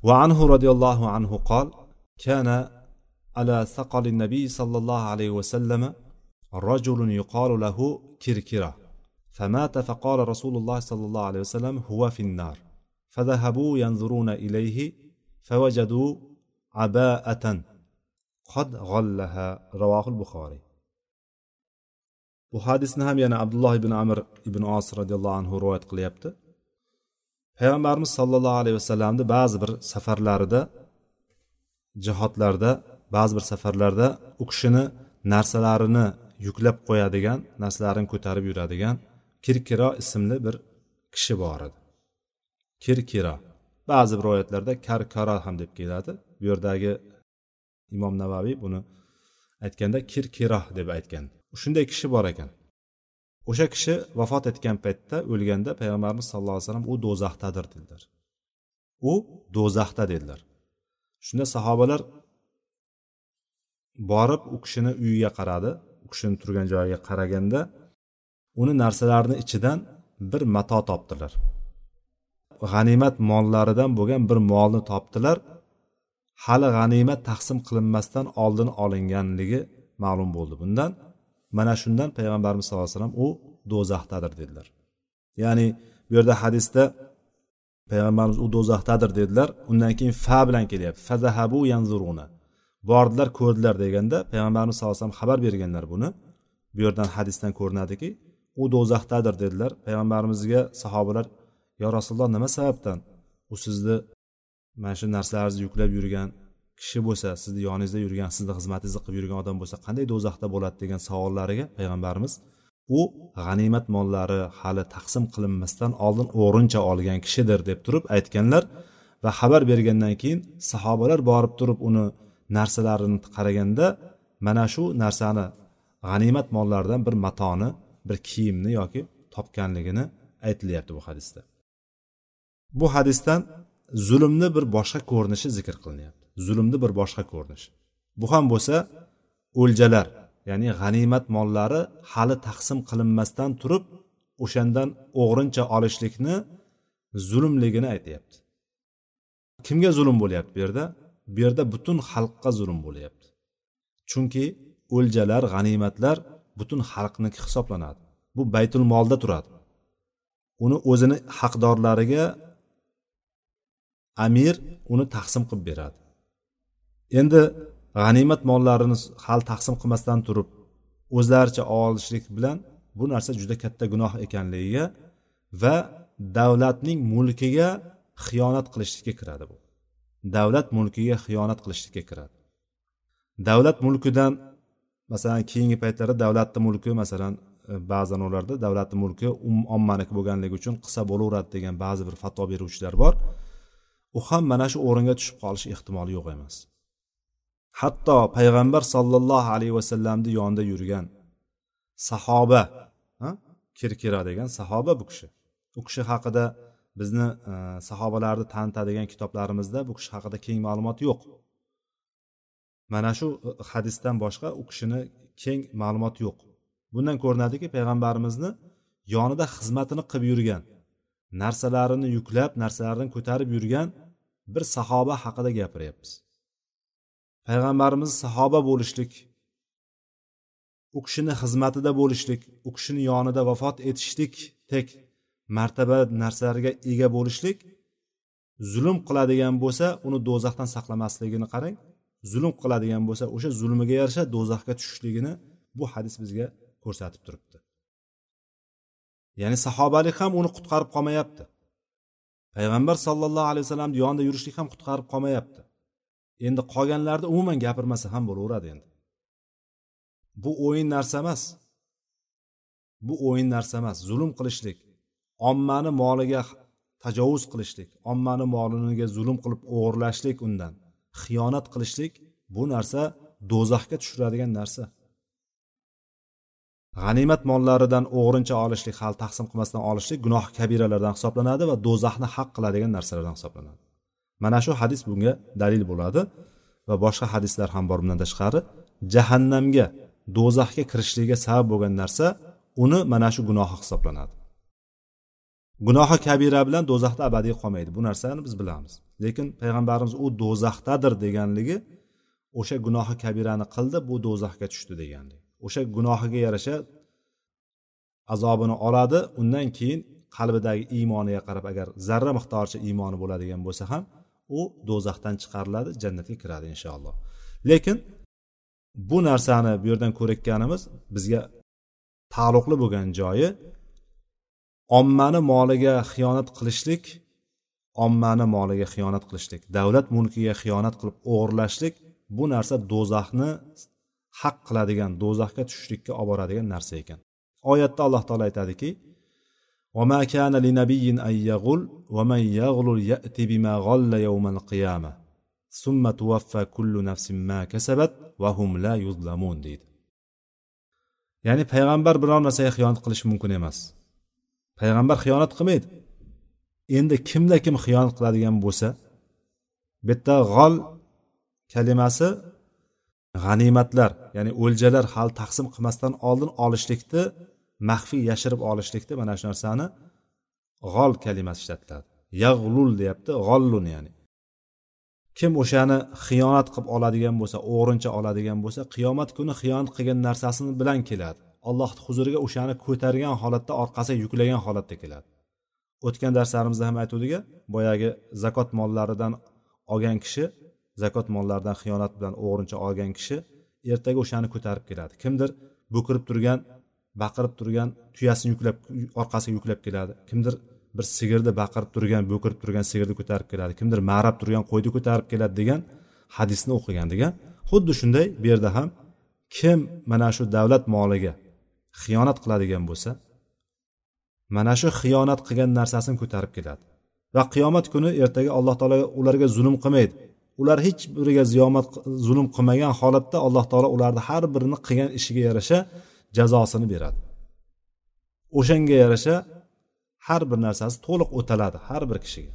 وعنه رضي الله عنه قال كان على ثقل النبي صلى الله عليه وسلم رجل يقال له كركرة فمات فقال رسول الله صلى الله عليه وسلم هو في النار فذهبوا ينظرون إليه فوجدوا عباءة قد غلها رواه البخاري bu hadisni ham yana abdulloh ibn amir ibn os roziyallohu anhu rivoyat qilyapti payg'ambarimiz sollallohu alayhi vasallamni ba'zi bir safarlarida jihodlarda ba'zi bir safarlarda u kishini narsalarini yuklab qo'yadigan narsalarini ko'tarib yuradigan kirkiro ismli bir kishi bor edi Kirkira. Ba'zi bir rivoyatlarda karkara ham deb keladi. Bu yerdagi imom navaviy buni aytganda kir kiroh deb aytgan. Shunday kishi bor ekan. O'sha kishi vafot etgan paytda o'lganda payg'ambarimiz sallallohu alayhi vasallam u do'zaxdadir dedilar. U do'zaxda dedilar. Shunda sahobalar borib u kishini uyiga qaradi. U kishini turgan joyiga qaraganda uni narsalarini ichidan bir mato topdilar. G'animat mollaridan bo'lgan bir molni topdilar. Hali g'animat taqsim qilinmasdan oldin olinganligi ma'lum bo'ldi bundan. Mana shundan payg'ambarimiz sallallohu alayhi vasallam u do'zaxdadir dedilar. Ya'ni bu yerda hadisda payg'ambarimiz u do'zaxdadir dedilar. Undan keyin fa bilan kelyapti. Fazahabu yanzuruna. Bordilar ko'rdilar deganda payg'ambarimiz sallallohu alayhi vasallam xabar berganlar buni. Bu yerdan hadisdan ko'rinadiki u do'zaxdadir dedilar. Payg'ambarimizga sahobalar yo rasululloh nima sababdan u sizni mana shu narsalarni yuklab yurgan kishi bo'lsa sizni yoningizda yurgan sizni xizmatingizni qilib yurgan odam bo'lsa qanday do'zaxda bo'ladi? degan savollariga payg'ambarimiz u g'animat mollari hali taqsim qilinmasdan oldin o'g'rincha olgan kishidir deb turib aytganlar va xabar bergandan keyin sahobalar borib turib uni narsalarini qaraganda mana shu narsani g'animat mollaridan bir matoni bir kiyimni yoki topganligini aytilyapti bu hadisda. Bu hadisdan zulmni bir boshqa ko'rinishi zikr qilinyapti. Zulmni bir boshqa ko'rinishi. Bu ham bo'lsa o'ljalar ya'ni g'animat mollari hali taqsim qilinmasdan turib o'shandan o'g'rincha olishlikni zulmligini aytyapti. Kimga zulm bo'lyapti bu yerda? Bu yerda butun xalqqa zulm bo'lyapti. Chunki o'ljalar g'animatlar butun xalqniki hisoblanadi. Bu baytul molda turadi. Uni o'zini haqdorlariga amir uni taqsim qilib beradi. Endi g'animat mollarini hali taqsim qilmasdan turib o'zlaricha olishlik bilan bu narsa juda katta gunoh ekanligiga va davlatning mulkiga xiyonat qilishlikka kiradi bu. Davlat mulkiga xiyonat qilishlikka kiradi. Davlat mulkidan masalan keyingi paytlarda davlatni mulki masalan e, ba'zan ularda davlatni mulki ommaniki bo'lganligi uchun qilsa bo'laveradi degan ba'zi bir fatvo beruvchilar bor. U ham mana shu o'ringa tushib qolish ehtimoli yo'q emas. Hatto payg'ambar sollallohu alayhi vasallamni yonida yurgan sahoba kirkira degan sahoba bu kishi. U kishi haqida bizni e, sahobalarni tanitadigan kitoblarimizda bu kishi haqida keng ma'lumot yo'q. Mana shu e, hadisdan boshqa u kishini keng ma'lumot yo'q. Bundan ko'rinadiki payg'ambarimizni yonida xizmatini qilib yurgan narsalarini yuklab narsalarini ko'tarib yurgan bir sahoba haqida gapiryapmiz. Payg'ambarimiz sahoba bo'lishlik u kishini xizmatida bo'lishlik u kishini yonida vafot etishlik tek martaba narsalarga ega bo'lishlik zulm qiladigan bo'lsa uni do'zaxdan saqlamasligini qarang zulm qiladigan bo'lsa o'sha zulmiga yarasha do'zaxga tushishligini bu hadis bizga ko'rsatib turibdi. Ya'ni sahobalik ham uni qutqarib qolmayapti. Payg'ambar sollallohu alayhi vasallamni yonida yurishlik ham qutqarib qolmayapti. Endi qolganlarni umuman gapirmasa ham bo'laveradi endi. Bu o'yin narsa emas. Bu o'yin narsa emas. Zulm qilishlik ommani moliga tajovuz qilishlik ommani moliniga zulm qilib o'g'irlashlik undan xiyonat qilishlik bu narsa do'zaxga tushiradigan narsa. G'animat mollaridan o'g'rincha olishlik hali taqsim qilmasdan olishlik gunoh kabiralardan hisoblanadi va do'zaxni haq qiladigan narsalardan hisoblanadi. Mana shu hadis bunga dalil bo'ladi va boshqa hadislar ham bor bundan tashqari. Jahannamga do'zaxga kirishligiga sabab bo'lgan narsa uni mana shu gunohi hisoblanadi. Gunohi kabira bilan do'zaxda abadiy qolmaydi. Bu narsani biz bilamiz. Lekin payg'ambarimiz u do'zaxdadir deganligi o'sha gunohi kabirani qildi bu do'zaxga tushdi deganlik. O'sha gunohiga yarasha azobini oladi undan keyin qalbidagi iymoniga qarab agar zarra miqdoricha iymoni bo'ladigan bo'lsa ham u do'zaxdan chiqariladi jannatga kiradi inshaalloh. Lekin bu narsani bu yerdan ko'rayotganimiz bizga taalluqli bo'lgan joyi ommani moliga xiyonat qilishlik ommani moliga xiyonat qilishlik davlat mulkiga xiyonat qilib o'g'irlashlik bu narsa do'zaxni haq qiladigan do'zaxga tushishlikka olib boradigan narsa ekan. oyatda alloh taolo aytadiki وما كان لنبي أن يغل ومن يغل يأتي بما غل يوم القيامة summa tuvaffa kullu nafsin ma kasabat va hum la yuzlamun deydi ya'ni payg'ambar biror narsaga xiyonat qilishi mumkin emas payg'ambar xiyonat qilmaydi endi kimda kim xiyonat qiladigan bo'lsa bu yerda g'ol kalimasi g'animatlar ya'ni o'ljalar hali taqsim qilmasdan oldin olishlikni maxfiy yashirib olishlikda mana shu narsani g'ol kalimasi ishlatiladi. Yag'lul deyapti g'ollun ya'ni. Kim o'shani xiyonat qilib oladigan bo'lsa o'g'rincha oladigan bo'lsa qiyomat kuni xiyonat qilgan narsasini bilan keladi. Allohni huzuriga o'shani ko'targan holatda orqasiga yuklagan holatda keladi. O'tgan darslarimizda ham aytuvdik boyagi zakot mollaridan olgan kishi zakot mollaridan xiyonat bilan o'g'rincha olgan kishi ertaga o'shani ko'tarib keladi. Kimdir bo'kirib turgan baqirib turgan tuyasini yuklab orqasiga yuklab keladi. Kimdir bir sigirni baqirib turgan bo'kirib turgan sigirni ko'tarib keladi. Kimdir marab turgan qo'yni ko'tarib keladi degan hadisni o'qigan degan. Xuddi shunday bu yerda ham kim mana shu davlat moliga xiyonat qiladigan bo'lsa mana shu xiyonat qilgan narsasini ko'tarib keladi. Va qiyomat kuni ertaga alloh taolo ularga zulm qilmaydi. Ular hech biriga ziyomat zulm qilmagan holatda alloh taolo ularni har birini qilgan ishiga yarasha jazosini beradi. O'shanga yarasha har bir narsasi to'liq o'taladi har bir kishiga.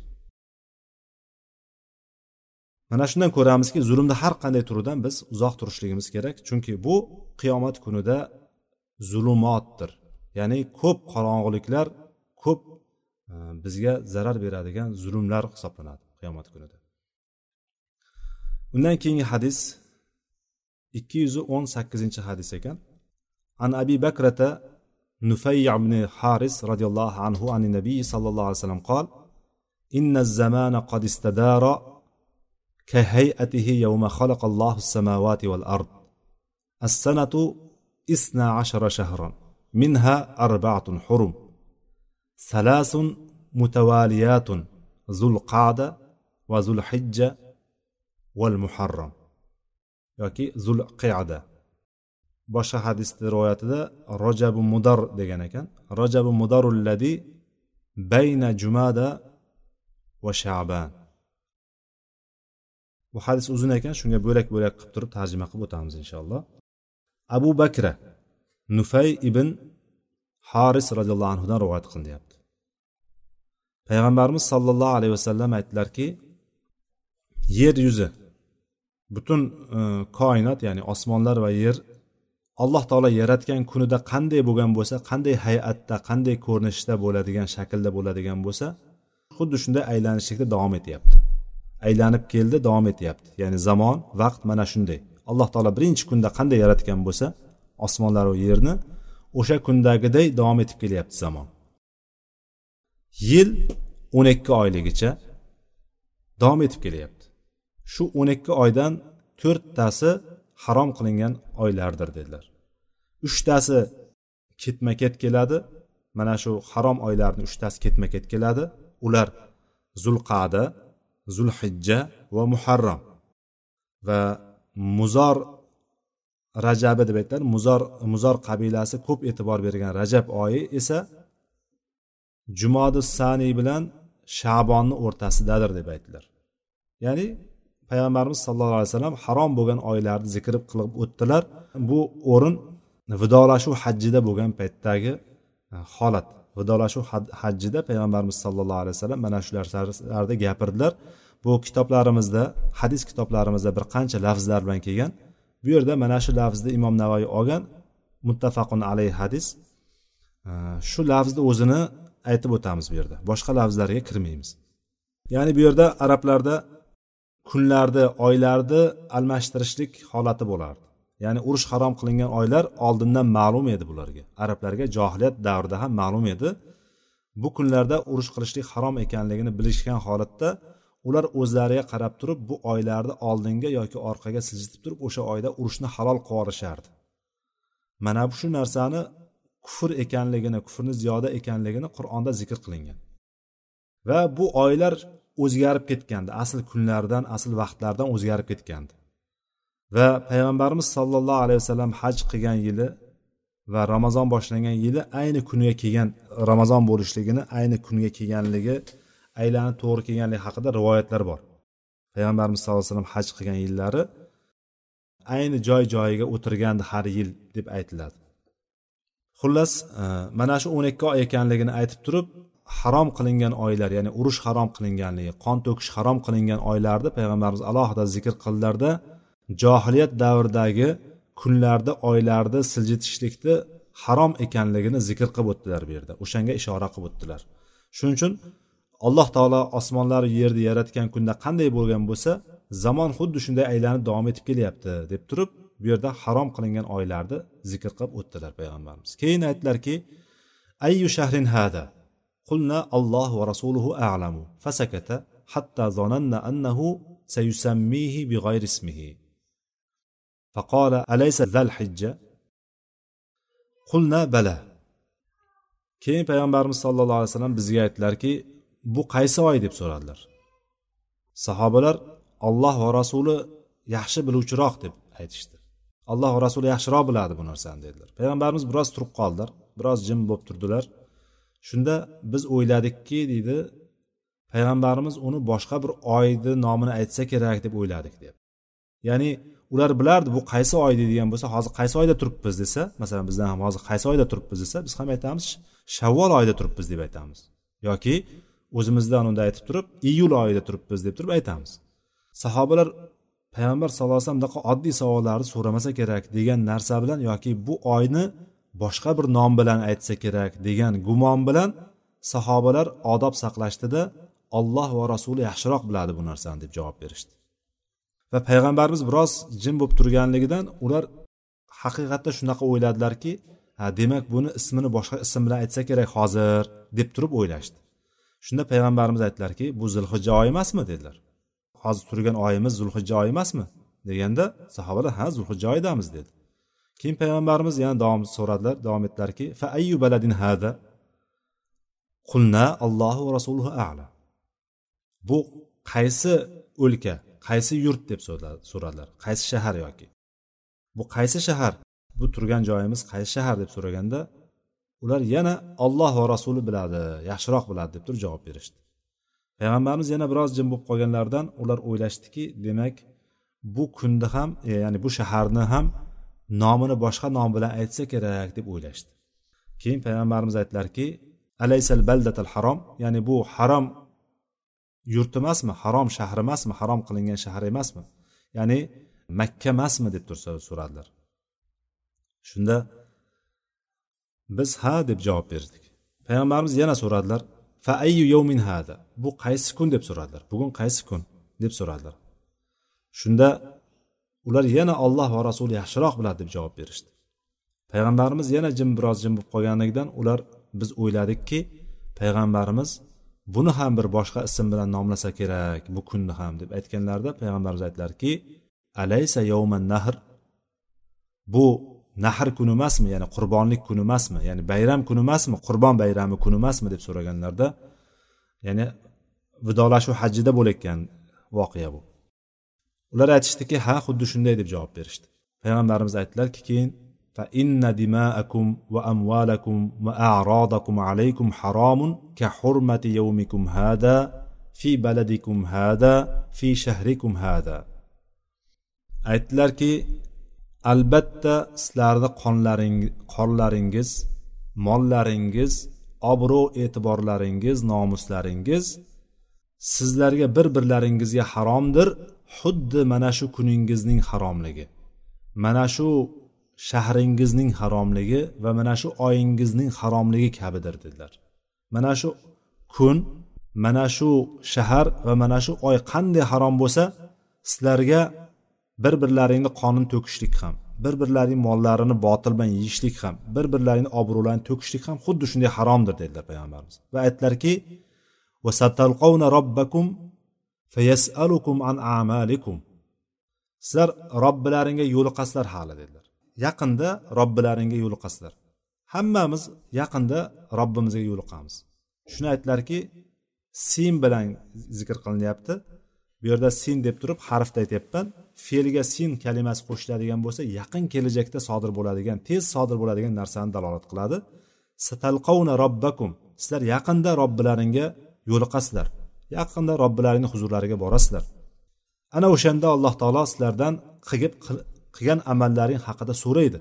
Mana shundan ko'ramizki zulmni har qanday turidan biz uzoq turishligimiz kerak chunki bu qiyomat kunida zulumotdir. Ya'ni ko'p qorong'uliklar ko'p e, bizga zarar beradigan zulmlar hisoblanadi qiyomat kunida. Undan keyingi hadis ikki yuz o'n sakkizinchi hadis ekan. An abi bakrata نفيع بن حارس رضي الله عنه عن النبي صلى الله عليه وسلم قال إن الزمان قد استدار كهيئته يوم خلق الله السماوات والأرض. السنة إثنى عشر شهرا منها أربعة حرم. ثلاث متواليات ذو القعدة وذو الحجة والمحرم. yoki zulqiyada boshqa hadisni rivoyatida rojabu mudar degan ekan. Rojabu mudarulladi bayna jumada va shaban. Bu hadis uzun ekan shunga bo'lak bo'lak qilib turib tarjima qilib o'tamiz inshaalloh. Abu bakra nufay ibn haris roziyallohu anhudan rivoyat qilinyapti. Payg'ambarimiz sollallohu alayhi vasallam aytdilarki yer yuzi butun e, koinot ya'ni osmonlar va yer alloh taolo yaratgan kunida qanday bo'lgan bo'lsa qanday hay'atda qanday ko'rinishda bo'ladigan shaklda bo'ladigan bo'lsa xuddi shunday aylanishlikda davom etyapti. Aylanib keldi davom etyapti. Ya'ni zamon vaqt mana shunday. Alloh taolo birinchi kunda qanday yaratgan bo'lsa osmonlar va yerni o'sha kundagiday davom etib kelyapti zamon. Yil o'n ikki oyligicha davom etib kelyapti. Shu o'n ikki oydan to'rttasi harom qilingan oylardir dedilar. Uchtasi ketma ket keladi. Mana shu harom oylarni uchtasi ketma ket keladi. Ular zulqada zulhijja va muharram va muzor rajabi deb aytiladi muzor muzor qabilasi ko'p e'tibor bergan rajab oyi esa jumodi saniy bilan shabonni o'rtasidadir deb aytdilar. Ya'ni payg'ambarimiz sallallohu alayhi vasallam harom bo'lgan oylarni zikr qilib o'tdilar. Bu o'rin vidolashuv hajjida bo'lgan paytdagi e, holat. Vidolashuv hajjida payg'ambarimiz sallallohu alayhi vasallam mana shu narsalarni gapirdilar. Bu kitoblarimizda hadis kitoblarimizda bir qancha lafzlar bilan kelgan. Bu yerda mana shu lafzni imom navoiy olgan. Muttafaqun alayhi hadis. E, shu lafzni o'zini aytib o'tamiz bu yerda. Boshqa lafzlarga kirmaymiz. Ya'ni bu yerda arablarda kunlarni oylarni almashtirishlik holati bo'lardi. Ya'ni urush harom qilingan oylar oldindan ma'lum edi bularga. Arablarga johiliyat davrida ham ma'lum edi. Bu kunlarda urush qilishlik harom ekanligini bilishgan holatda ular o'zlariga qarab turib bu oylarni oldinga yoki orqaga siljitib turib o'sha oyda urushni halol qilib yuborishardi mana shu narsani kufr ekanligini kufrni ziyoda ekanligini qur'onda zikr qilingan. Va bu oylar o'zgarib ketgandi. Asl kunlardan asl vaqtlardan o'zgarib ketgandi. Va payg'ambarimiz sollallohu alayhi vasallam haj qilgan yili va ramazon boshlangan yili ayni kuniga kelgan ramazon bo'lishligini ayni kunga kelganligi aylanib to'g'ri kelganligi haqida rivoyatlar bor. Payg'ambarimiz sallallohu alayhi vasallam haj qilgan yillari ayni joy joyiga o'tirgandi har yil deb aytiladi. Xullas e, mana shu o'n ikki oy ekanligini aytib turib harom qilingan oylar ya'ni urush harom qilinganligi qon to'kish harom qilingan oylarni payg'ambarimiz alohida zikr qildilarda johiliyat davridagi kunlarda oylarni siljitishlikni harom ekanligini zikr qilib o'tdilar bu yerda. O'shanga ishora qilib o'tdilar. Shuning uchun alloh taolo osmonlar yerni yaratgan kunda qanday bo'lgan bo'lsa zamon xuddi shunday aylanib davom etib kelyapti deb turib bu yerda harom qilingan oylarni zikr qilib o'tdilar payg'ambarimiz. Keyin aytdilarki ayyu shahrin hada? qulna alloh va rasuluhu a'lamu fasakata hatta zonanna annahu sayusammihi bighayri ismihi فقال أليس ذا الحجة qulna bala keyin payg'ambarimiz sollallohu alayhi vasallam bizga aytdilarki bu qaysi oy deb so'radilar sahobalar olloh va rasuli yaxshi biluvchiroq deb aytishdi alloh va rasuli yaxshiroq biladi bu narsani dedilar payg'ambarimiz biroz turib qoldilar biroz jim bo'lib turdilar Shunda biz o'yladikki deydi payg'ambarimiz uni boshqa bir oyni nomini aytsa kerak deb o'yladik deb ya'ni ular bilardi bu qaysi oy deydigan bo'lsa hozir qaysi oyda turibmiz desa masalan bizdan ham hozir qaysi oyda turibmiz desa biz ham aytamiz shavvol oyida turibmiz deb aytamiz. Yoki o'zimizdan unda aytib turib iyul oyida turibmiz deb turib aytamiz. Sahobalar payg'ambar sallallohu alayhi vasallam bunaqa oddiy savollarni so'ramasa kerak degan narsa bilan yoki bu oyni boshqa bir nom bilan aytsa kerak degan gumon bilan sahobalar odob saqlashdida olloh va rasuli yaxshiroq biladi bu narsani deb javob berishdi. Va payg'ambarimiz biroz jim bo'lib turganligidan ular haqiqatda shunaqa o'yladilarki ha demak buni ismini boshqa ism bilan aytsa kerak hozir deb turib o'ylashdi. Shunda payg'ambarimiz aytdilarki bu zulhijja oyi emasmi? dedilar. Hozir turgan oyimiz zulhijja oyi emasmi? deganda sahobalar ha zulhijja oyidamiz dedi. Keyin payg'ambarimiz yana davom so'radilar davom etdilarki fa ayyu baladin hada qulna allohu va rasuluhu ala. Bu qaysi o'lka qaysi yurt deb so'radilar qaysi shahar yoki? Bu qaysi shahar? Bu turgan joyimiz qaysi shahar deb so'raganda ular yana olloh va rasuli biladi yaxshiroq biladi deb turib javob berishdi. Payg'ambarimiz yana biroz jim bo'lib qolganlaridan ular o'ylashdiki demak bu kunda ham e, ya'ni bu shaharni ham nomini boshqa nom bilan aytsa kerak deb o'ylashdi. Keyin payg'ambarimiz aytdilarki alaysal baldatal harom ya'ni bu harom yurt emasmi harom shahar emasmi harom qilingan shahar emasmi? Ya'ni makka emasmi deb tursa so'radilar. Shunda biz ha deb javob berdik. Payg'ambarimiz yana so'radilar fa ayyu yawmin hada? Bu qaysi kun deb so'radilar. Bugun qaysi kun? deb so'radilar. Shunda ular yana olloh va rasuli yaxshiroq biladi deb javob berishdi. Payg'ambarimiz yana jim biroz jim bo'lib qolganligidan ular biz o'yladikki payg'ambarimiz buni ham bir boshqa ism bilan nomlasa kerak bu kunni ham deb aytganlarida payg'ambarimiz aytdilarki alaysa yovman nahr? Bu nahr kuni emasmi ya'ni qurbonlik kuni emasmi ya'ni bayram kuni emasmi qurbon bayrami kuni emasmi deb so'raganlarida ya'ni vidolashuv hajjida bo'layotgan voqea bu. ular aytishdiki ha xuddi shunday deb javob berishdi. Payg'ambarimiz aytdilarki keyin fa inna dimaakum va amvalakum va a'rodakum alaykum haromun ka hurmati yawmikum hada fi baladikum hada fi shahrikum hada. Aytdilarki albatta sizlarni qonlaringiz mollaringiz obro' e'tiborlaringiz nomuslaringiz sizlarga bir birlaringizga haromdir. Xuddi mana shu kuningizning haromligi mana shu shahringizning haromligi va mana shu oyingizning haromligi kabidir dedilar. Mana shu kun mana shu shahar va mana shu oy qanday harom bo'lsa sizlarga bir birlaringni qonin to'kishlik ham bir birlaring mollarini botil bilan yeyishlik ham bir birlaringni obro'larini to'kishlik ham xuddi shunday haromdir dedilar payg'ambarimiz. Va aytdilarki fayasalukum an amalikum. Sizlar robbilaringga yo'liqasizlar hali dedilar. Yaqinda robbilaringga yo'liqasizlar. Hammamiz yaqinda robbimizga yo'liqamiz. Shuni aytdilarki sin bilan zikr qilinyapti. Bu yerda sin deb turib harfda aytyapman. Fe'lga sin kalimasi qo'shiladigan bo'lsa yaqin kelajakda sodir bo'ladigan tez sodir bo'ladigan narsani dalolat qiladi. Satalqovna robbakum. Sizlar yaqinda robbilaringga yo'liqasizlar. Yaqinda robbilaringni huzurlariga borasizlar. Ana o'shanda alloh taolo sizlardan qilib qilgan amallaring haqida so'raydi.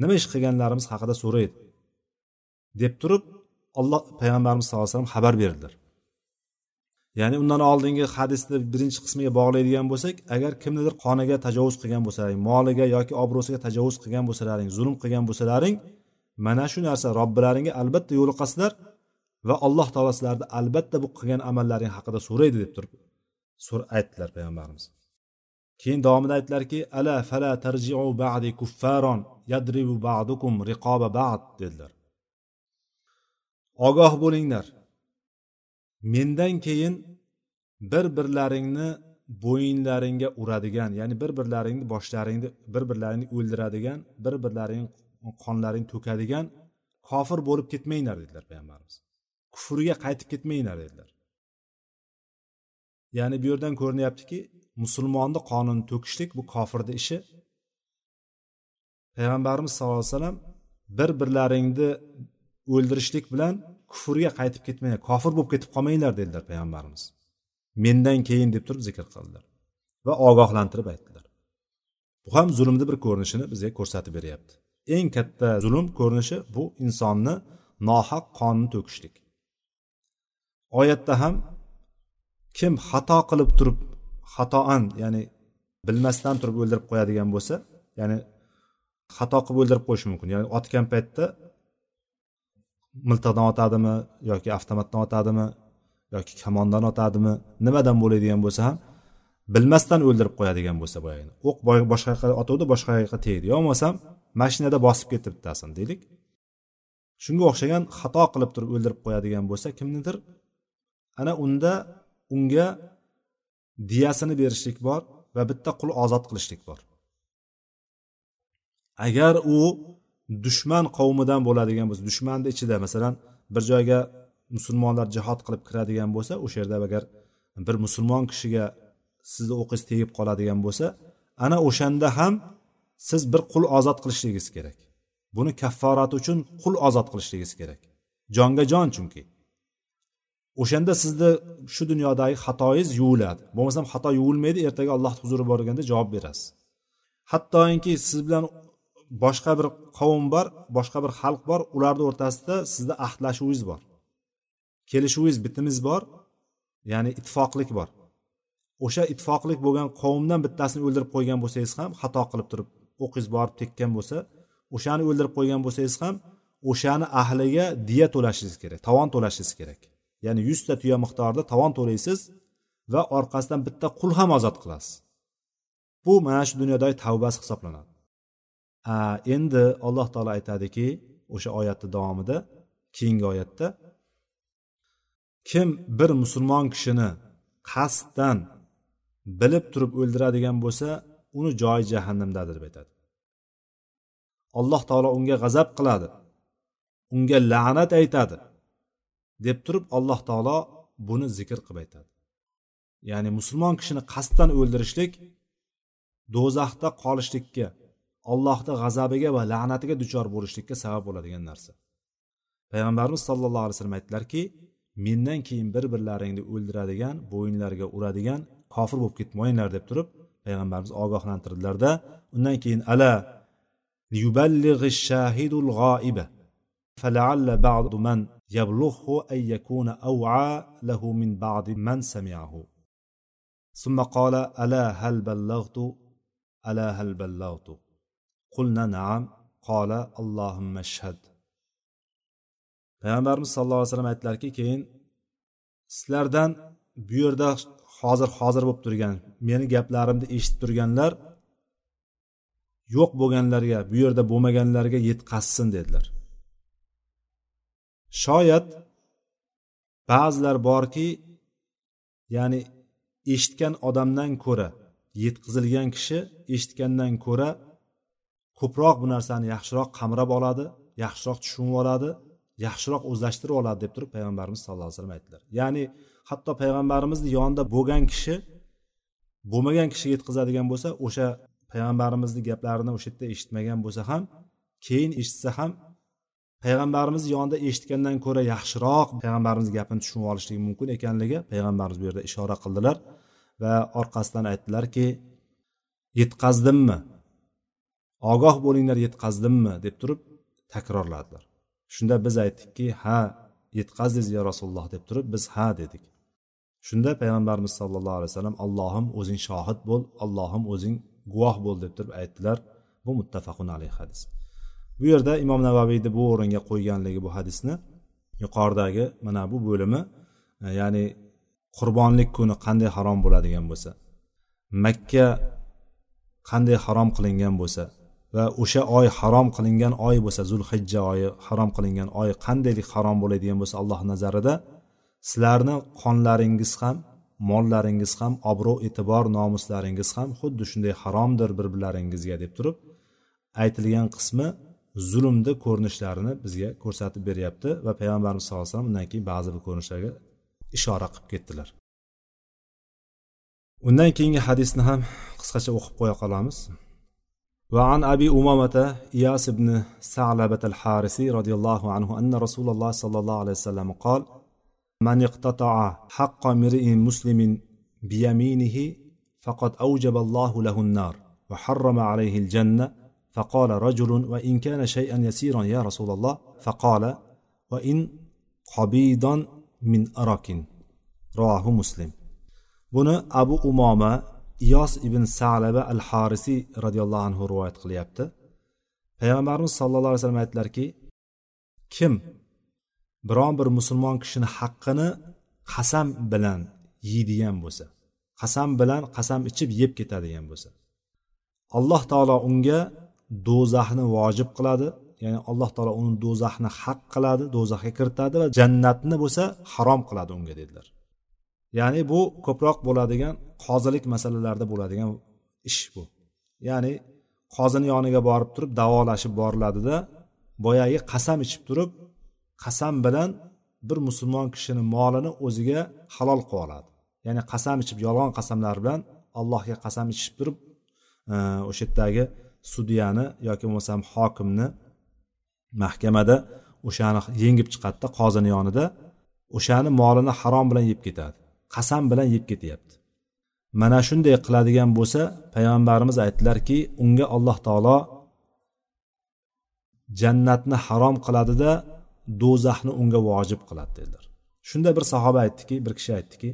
Nima ish qilganlarimiz haqida so'raydi. Deb turib olloh payg'ambarimiz sallallohu alayhi vasallam xabar berdilar. Ya'ni undan oldingi hadisni birinchi qismiga bog'laydigan bo'lsak agar kimnidir qoniga tajovuz qilgan bo'lsalaring moliga yoki obro'siga tajovuz qilgan bo'lsalaring zulm qilgan bo'lsalaring mana shu narsa robbilaringga albatta yo'liqasizlar. Va alloh taolo sizlarni albatta bu qilgan amallaring haqida so'raydi deb turib aytdilar payg'ambarimiz. Keyin davomida aytdilarki ala fala tarjiu ba'di kuffaron yadribu ba'dukum riqoba ba'd dedilar. Ogoh bo'linglar. Mendan keyin bir birlaringni bo'yinlaringga uradigan ya'ni bir birlaringni boshlaringni bir birlaringni o'ldiradigan bir birlaring qonlaringni to'kadigan kofir bo'lib ketmanglar dedilar payg'ambarimiz. Kufrga qaytib ketmanglar dedilar. Ya'ni bu yerdan ko'rinyaptiki musulmonni qonini to'kishlik bu kofirni ishi. Payg'ambarimiz sallallohu alayhi vasallam bir birlaringni o'ldirishlik bilan kufrga qaytib ketmanglar kofir bo'lib ketib qolmanglar dedilar payg'ambarimiz. Mendan keyin deb turib zikr qildilar va ogohlantirib aytdilar. Bu ham zulmni bir ko'rinishini bizga ko'rsatib beryapti. Eng katta zulm ko'rinishi bu insonni nohaq qonni to'kishlik. Oyatda ham kim xato qilib turib xatoan ya'ni bilmasdan turib o'ldirib qo'yadigan bo'lsa ya'ni xato qilib o'ldirib qo'yishi mumkin. Ya'ni otgan paytda miltiqdan otadimi yoki avtomatdan otadimi yoki kamondan otadimi nimadan bo'ladigan bo'lsa ham bilmasdan o'ldirib qo'yadigan bo'lsa boyagini o'q boshqa yoqqa otuvdi boshqa yoqqa tegdi. Yo bo'lmasam mashinada bosib ketdi bittasini deylik. Shunga o'xshagan xato qilib turib o'ldirib qo'yadigan bo'lsa kimnidir ana unda unga diyasini berishlik bor va bitta qul ozod qilishlik bor. Agar u dushman qavmidan bo'ladigan bo'lsa dushmanni ichida masalan bir joyga musulmonlar jihod qilib kiradigan bo'lsa o'sha yerda agar bir musulmon kishiga sizni o'qingiz tegib qoladigan bo'lsa ana o'shanda ham siz bir qul ozod qilishligingiz kerak. Buni kafforati uchun qul ozod qilishligingiz kerak. Jonga jon chunki. O'shanda sizni shu dunyodagi xatoyingiz yuviladi. Bo'lmasam xato yuvilmaydi ertaga alloh huzuri borganda javob berasiz. Hattoki siz bilan boshqa bir qavm bor boshqa bir xalq bor ularni o'rtasida sizni ahdlashuvingiz bor. Kelishuvingiz bitimiz bor ya'ni ittifoqlik bor. O'sha ittifoqlik bo'lgan qavmdan bittasini o'ldirib qo'ygan bo'lsangiz ham xato qilib turib o'qingiz borib tekkan bo'lsa o'shani o'ldirib qo'ygan bo'lsangiz ham o'shani ahliga diya to'lashingiz kerak tovon to'lashingiz kerak. Ya'ni yuzta tuya miqdorida tovon to'laysiz va orqasidan bitta qul ham ozod qilasiz. Bu mana shu dunyodagi tavbasi hisoblanadi. Endi alloh taolo aytadiki o'sha oyatni davomida keyingi oyatda kim bir musulmon kishini qasddan bilib turib o'ldiradigan bo'lsa uni joyi jahannamdadir deb aytadi. Alloh taolo unga g'azab qiladi unga la'nat aytadi. deb turib alloh taolo buni zikr qilib aytadi ya'ni musulmon kishini qasddan o'ldirishlik do'zaxda qolishlikka allohni g'azabiga va la'natiga duchor bo'lishlikka sabab bo'ladigan narsa payg'ambarimiz sollallohu alayhi vasallam aytdilarki mendan keyin bir birlaringni o'ldiradigan bo'yinlariga uradigan kofir bo'lib ketmanglar deb turib payg'ambarimiz ogohlantirdilarda undan keyin ala yuballighi shahidul g'oiba فلعل بعض من يبلغه أن يكون أوعى له من بعض من سمعه ثم قال ألا هل بلغت ألا هل بلغت قلنا نعم قال اللهم اشهد payg'ambarimiz sallallohu alayhi vasallam aytdilarki keyin sizlardan bu yerda hozir hozir bo'lib turgan meni gaplarimni eshitib turganlar yo'q bo'lganlarga bu yerda bo'lmaganlarga yetkazsin dedilar Shoyat ba'zilar borki ya'ni eshitgan odamdan ko'ra yetkazilgan kishi eshitgandan ko'ra ko'proq bu narsani yaxshiroq qamrab oladi yaxshiroq tushunib oladi yaxshiroq o'zlashtirib oladi deb turib payg'ambarimiz sallallohu alayhi vasallam aytdilar. Ya'ni hatto payg'ambarimizni yonida bo'lgan kishi bo'lmagan kishiga yetkazadigan bo'lsa o'sha payg'ambarimizni gaplarini o'sha yerda eshitmagan bo'lsa ham keyin eshitsa ham payg'ambarimiz yonida eshitgandan ko'ra yaxshiroq payg'ambarimiz gapini tushunib olishligi mumkin ekanligi payg'ambarimiz bu yerda ishora qildilar va orqasidan aytdilarki yetkazdimmi ogoh bo'linglar yetkazdimmi deb turib takrorladilar. Shunda biz aytdikki ha yetkazdingiz ya rasululloh? deb turib biz ha dedik. Shunda payg'ambarimiz sollallohu alayhi vasallam allohim o'zing shohid bo'l allohim o'zing guvoh bo'l deb turib aytdilar. Bu muttafaqun alayhi hadis. Bu yerda imom navaviyni bu o'ringa qo'yganligi bu hadisni yuqoridagi mana bu bo'limi e, ya'ni qurbonlik kuni qanday harom bo'ladigan bo'lsa makka qanday harom qilingan bo'lsa va o'sha oy harom qilingan oy bo'lsa zulhijja oyi harom qilingan oy qandaylik harom bo'ladigan bo'lsa alloh nazarida sizlarni qonlaringiz ham mollaringiz ham obro' e'tibor nomuslaringiz ham xuddi shunday haromdir bir birlaringizga deb turib aytilgan qismi zulmni ko'rinishlarini bizga ko'rsatib beryapti va payg'ambarimiz sallallohu alayhi vasallam undan keyin ba'zi bir ko'rinishlarga ishora qilib ketdilar undan keyingi hadisni ham qisqacha o'qib qo'ya qolamiz وعن أبي أمامة إياس بن ثعلبة الحارثي رضي الله عنه أن رسول الله صلى الله عليه وسلم قال من اقتطع حق امرئ مسلم بيمينه فقد أوجب الله له النار وحرم عليه الجنة فقال رجل وإن كان شيئا يسيرا يا رسول الله فقال وإن قبيضا من أرك رواه مسلم buni abu umoma iyos ibn salaba al harisiy roziyallohu anhu rivoyat qilyapti payg'ambarimiz sallallohu alayhi vasallam aytdilarki kim biron bir musulmon kishini haqqini qasam bilan yeydigan bo'lsa qasam bilan qasam ichib yeb ketadigan bo'lsa alloh taolo unga do'zaxni vojib qiladi. Ya'ni alloh taolo uni do'zaxni haq qiladi do'zaxga kiritadi va jannatni bo'lsa harom qiladi unga dedilar. Ya'ni bu ko'proq bo'ladigan qozilik masalalarida bo'ladigan ish bu. Ya'ni qozini yoniga borib turib davolashib boriladida boyagi qasam ichib turib qasam bilan bir musulmon kishini molini o'ziga halol qilib oladi. Ya'ni qasam ichib yolg'on qasamlar bilan allohga qasam ichib turib e, o'sha yerdagi sudyani yoki bo'lmasam hokimni mahkamada o'shani yengib chiqadida qozini yonida o'shani molini harom bilan yeb ketadi qasam bilan yeb ketyapti. Mana shunday qiladigan bo'lsa payg'ambarimiz aytdilarki unga alloh taolo jannatni harom qiladida do'zaxni unga vojib qiladi dedilar. Shunda bir sahoba aytdiki bir kishi aytdiki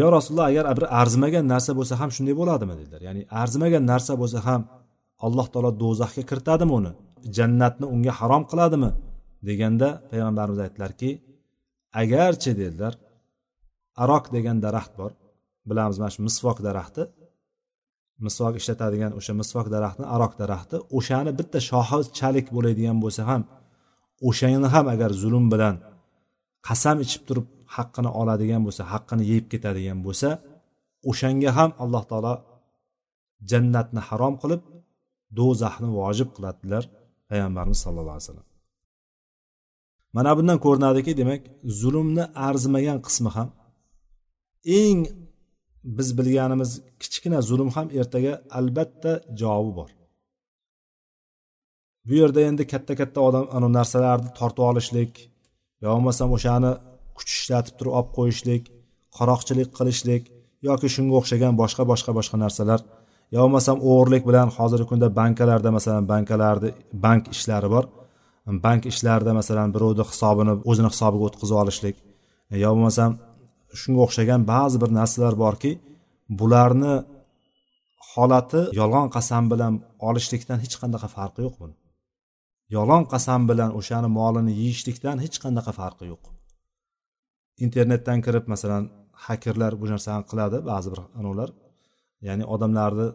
yo rasululloh agar bir arzimagan narsa bo'lsa ham shunday bo'ladimi? dedilar. Ya'ni arzimagan narsa bo'lsa ham alloh taolo do'zaxga kiritadimi uni? Jannatni unga harom qiladimi? deganda payg'ambarimiz aytdilarki agarchi dedilar. Arok degan daraxt bor. Bilamiz mana shu misvok daraxti misvok ishlatadigan o'sha misvok daraxtini arok daraxti o'shani bitta shoxi chalik bo'ladigan bo'lsa ham o'shani ham agar zulm bilan qasam ichib turib haqqini oladigan bo'lsa haqqini yeyib ketadigan bo'lsa o'shanga ham alloh taolo jannatni harom qilib do'zaxni vojib qiladilar payg'ambarimiz sallallohu alayhi vasallam. Mana bundan ko'rinadiki demak zulmni arzimagan qismi ham eng biz bilganimiz kichkina zulm ham ertaga albatta javobi bor. Bu yerda endi katta katta odam anu narsalarni tortib olishlik yo bo'lmasam o'shani kuch ishlatib turib olib qo'yishlik qaroqchilik qilishlik yoki shunga o'xshagan boshqa boshqa boshqa narsalar yo bo'lmasam o'g'irlik bilan hozirgi kunda bankalarda masalan bankalarni bank ishlari bor. Bank ishlarida masalan birovni hisobini o'zini hisobiga o'tkazib olishlik. E, yo bo'lmasam shunga o'xshagan ba'zi bir narsalar borki bularni holati yolg'on qasam bilan olishlikdan hech qanaqa farqi yo'q buni. Yolg'on qasam bilan o'shani molini yeyishlikdan hech qanaqa farqi yo'q. Internetdan kirib masalan hakerlar bu narsani qiladi ba'zi bir anavlar ya'ni odamlarni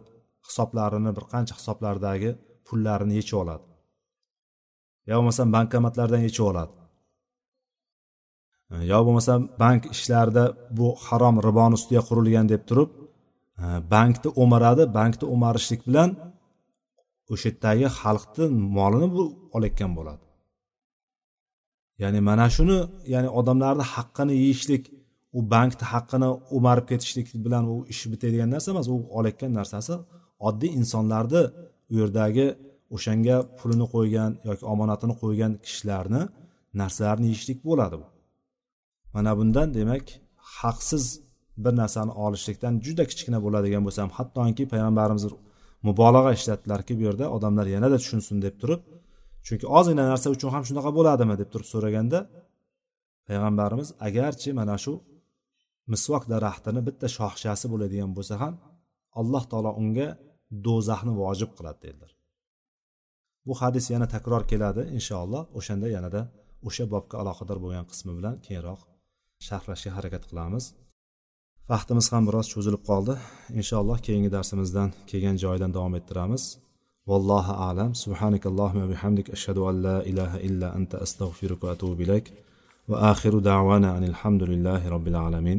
hisoblarini bir qancha hisoblardagi pullarini yechib oladi. Yo bo'lmasam bankomatlardan yechib oladi. Yo bo'lmasa bank ishlarida bu harom riboni ustiga qurilgan deb turib e, bankni o'maradi. Bankni o'marishlik bilan o'sha yerdagi xalqni molini bu olayotgan bo'ladi. Ya'ni mana shuni ya'ni odamlarni haqqini yeyishlik u bankni haqqini o'marib ketishlik bilan u ish bitadigan narsa emas u olayotgan narsasi oddiy insonlarni u yerdagi o'shanga pulini qo'ygan yoki omonatini qo'ygan kishilarni narsalarini yeyishlik bo'ladi bu. Mana bundan demak haqsiz bir narsani olishlikdan juda kichkina bo'ladigan bo'lsa ham hattoki payg'ambarimiz mubolag'a ishlatdilarki bu yerda odamlar yanada tushunsin deb turib chunki ozgina narsa uchun ham shunaqa bo'ladimi deb turib so'raganda payg'ambarimiz agarchi mana shu misvok daraxtini bitta shoxchasi bo'ladigan bo'lsa ham alloh taolo unga do'zaxni vojib qiladi dedilar. Bu hadis yana takror keladi inshaalloh. O'shanda yanada o'sha bobga aloqador bo'lgan qismi bilan keyinroq sharhlashga harakat qilamiz. Vaqtimiz ham biroz cho'zilib qoldi. Inshaalloh keyingi darsimizdan kelgan joyidan davom ettiramiz. Vallohu alam. Subhanakallohumma bihamdik. Ashhadu an la ilaha illa anta astag'firuka va atubu ilayk. Va axiru da'wana anil hamdulillahi robbil alamin.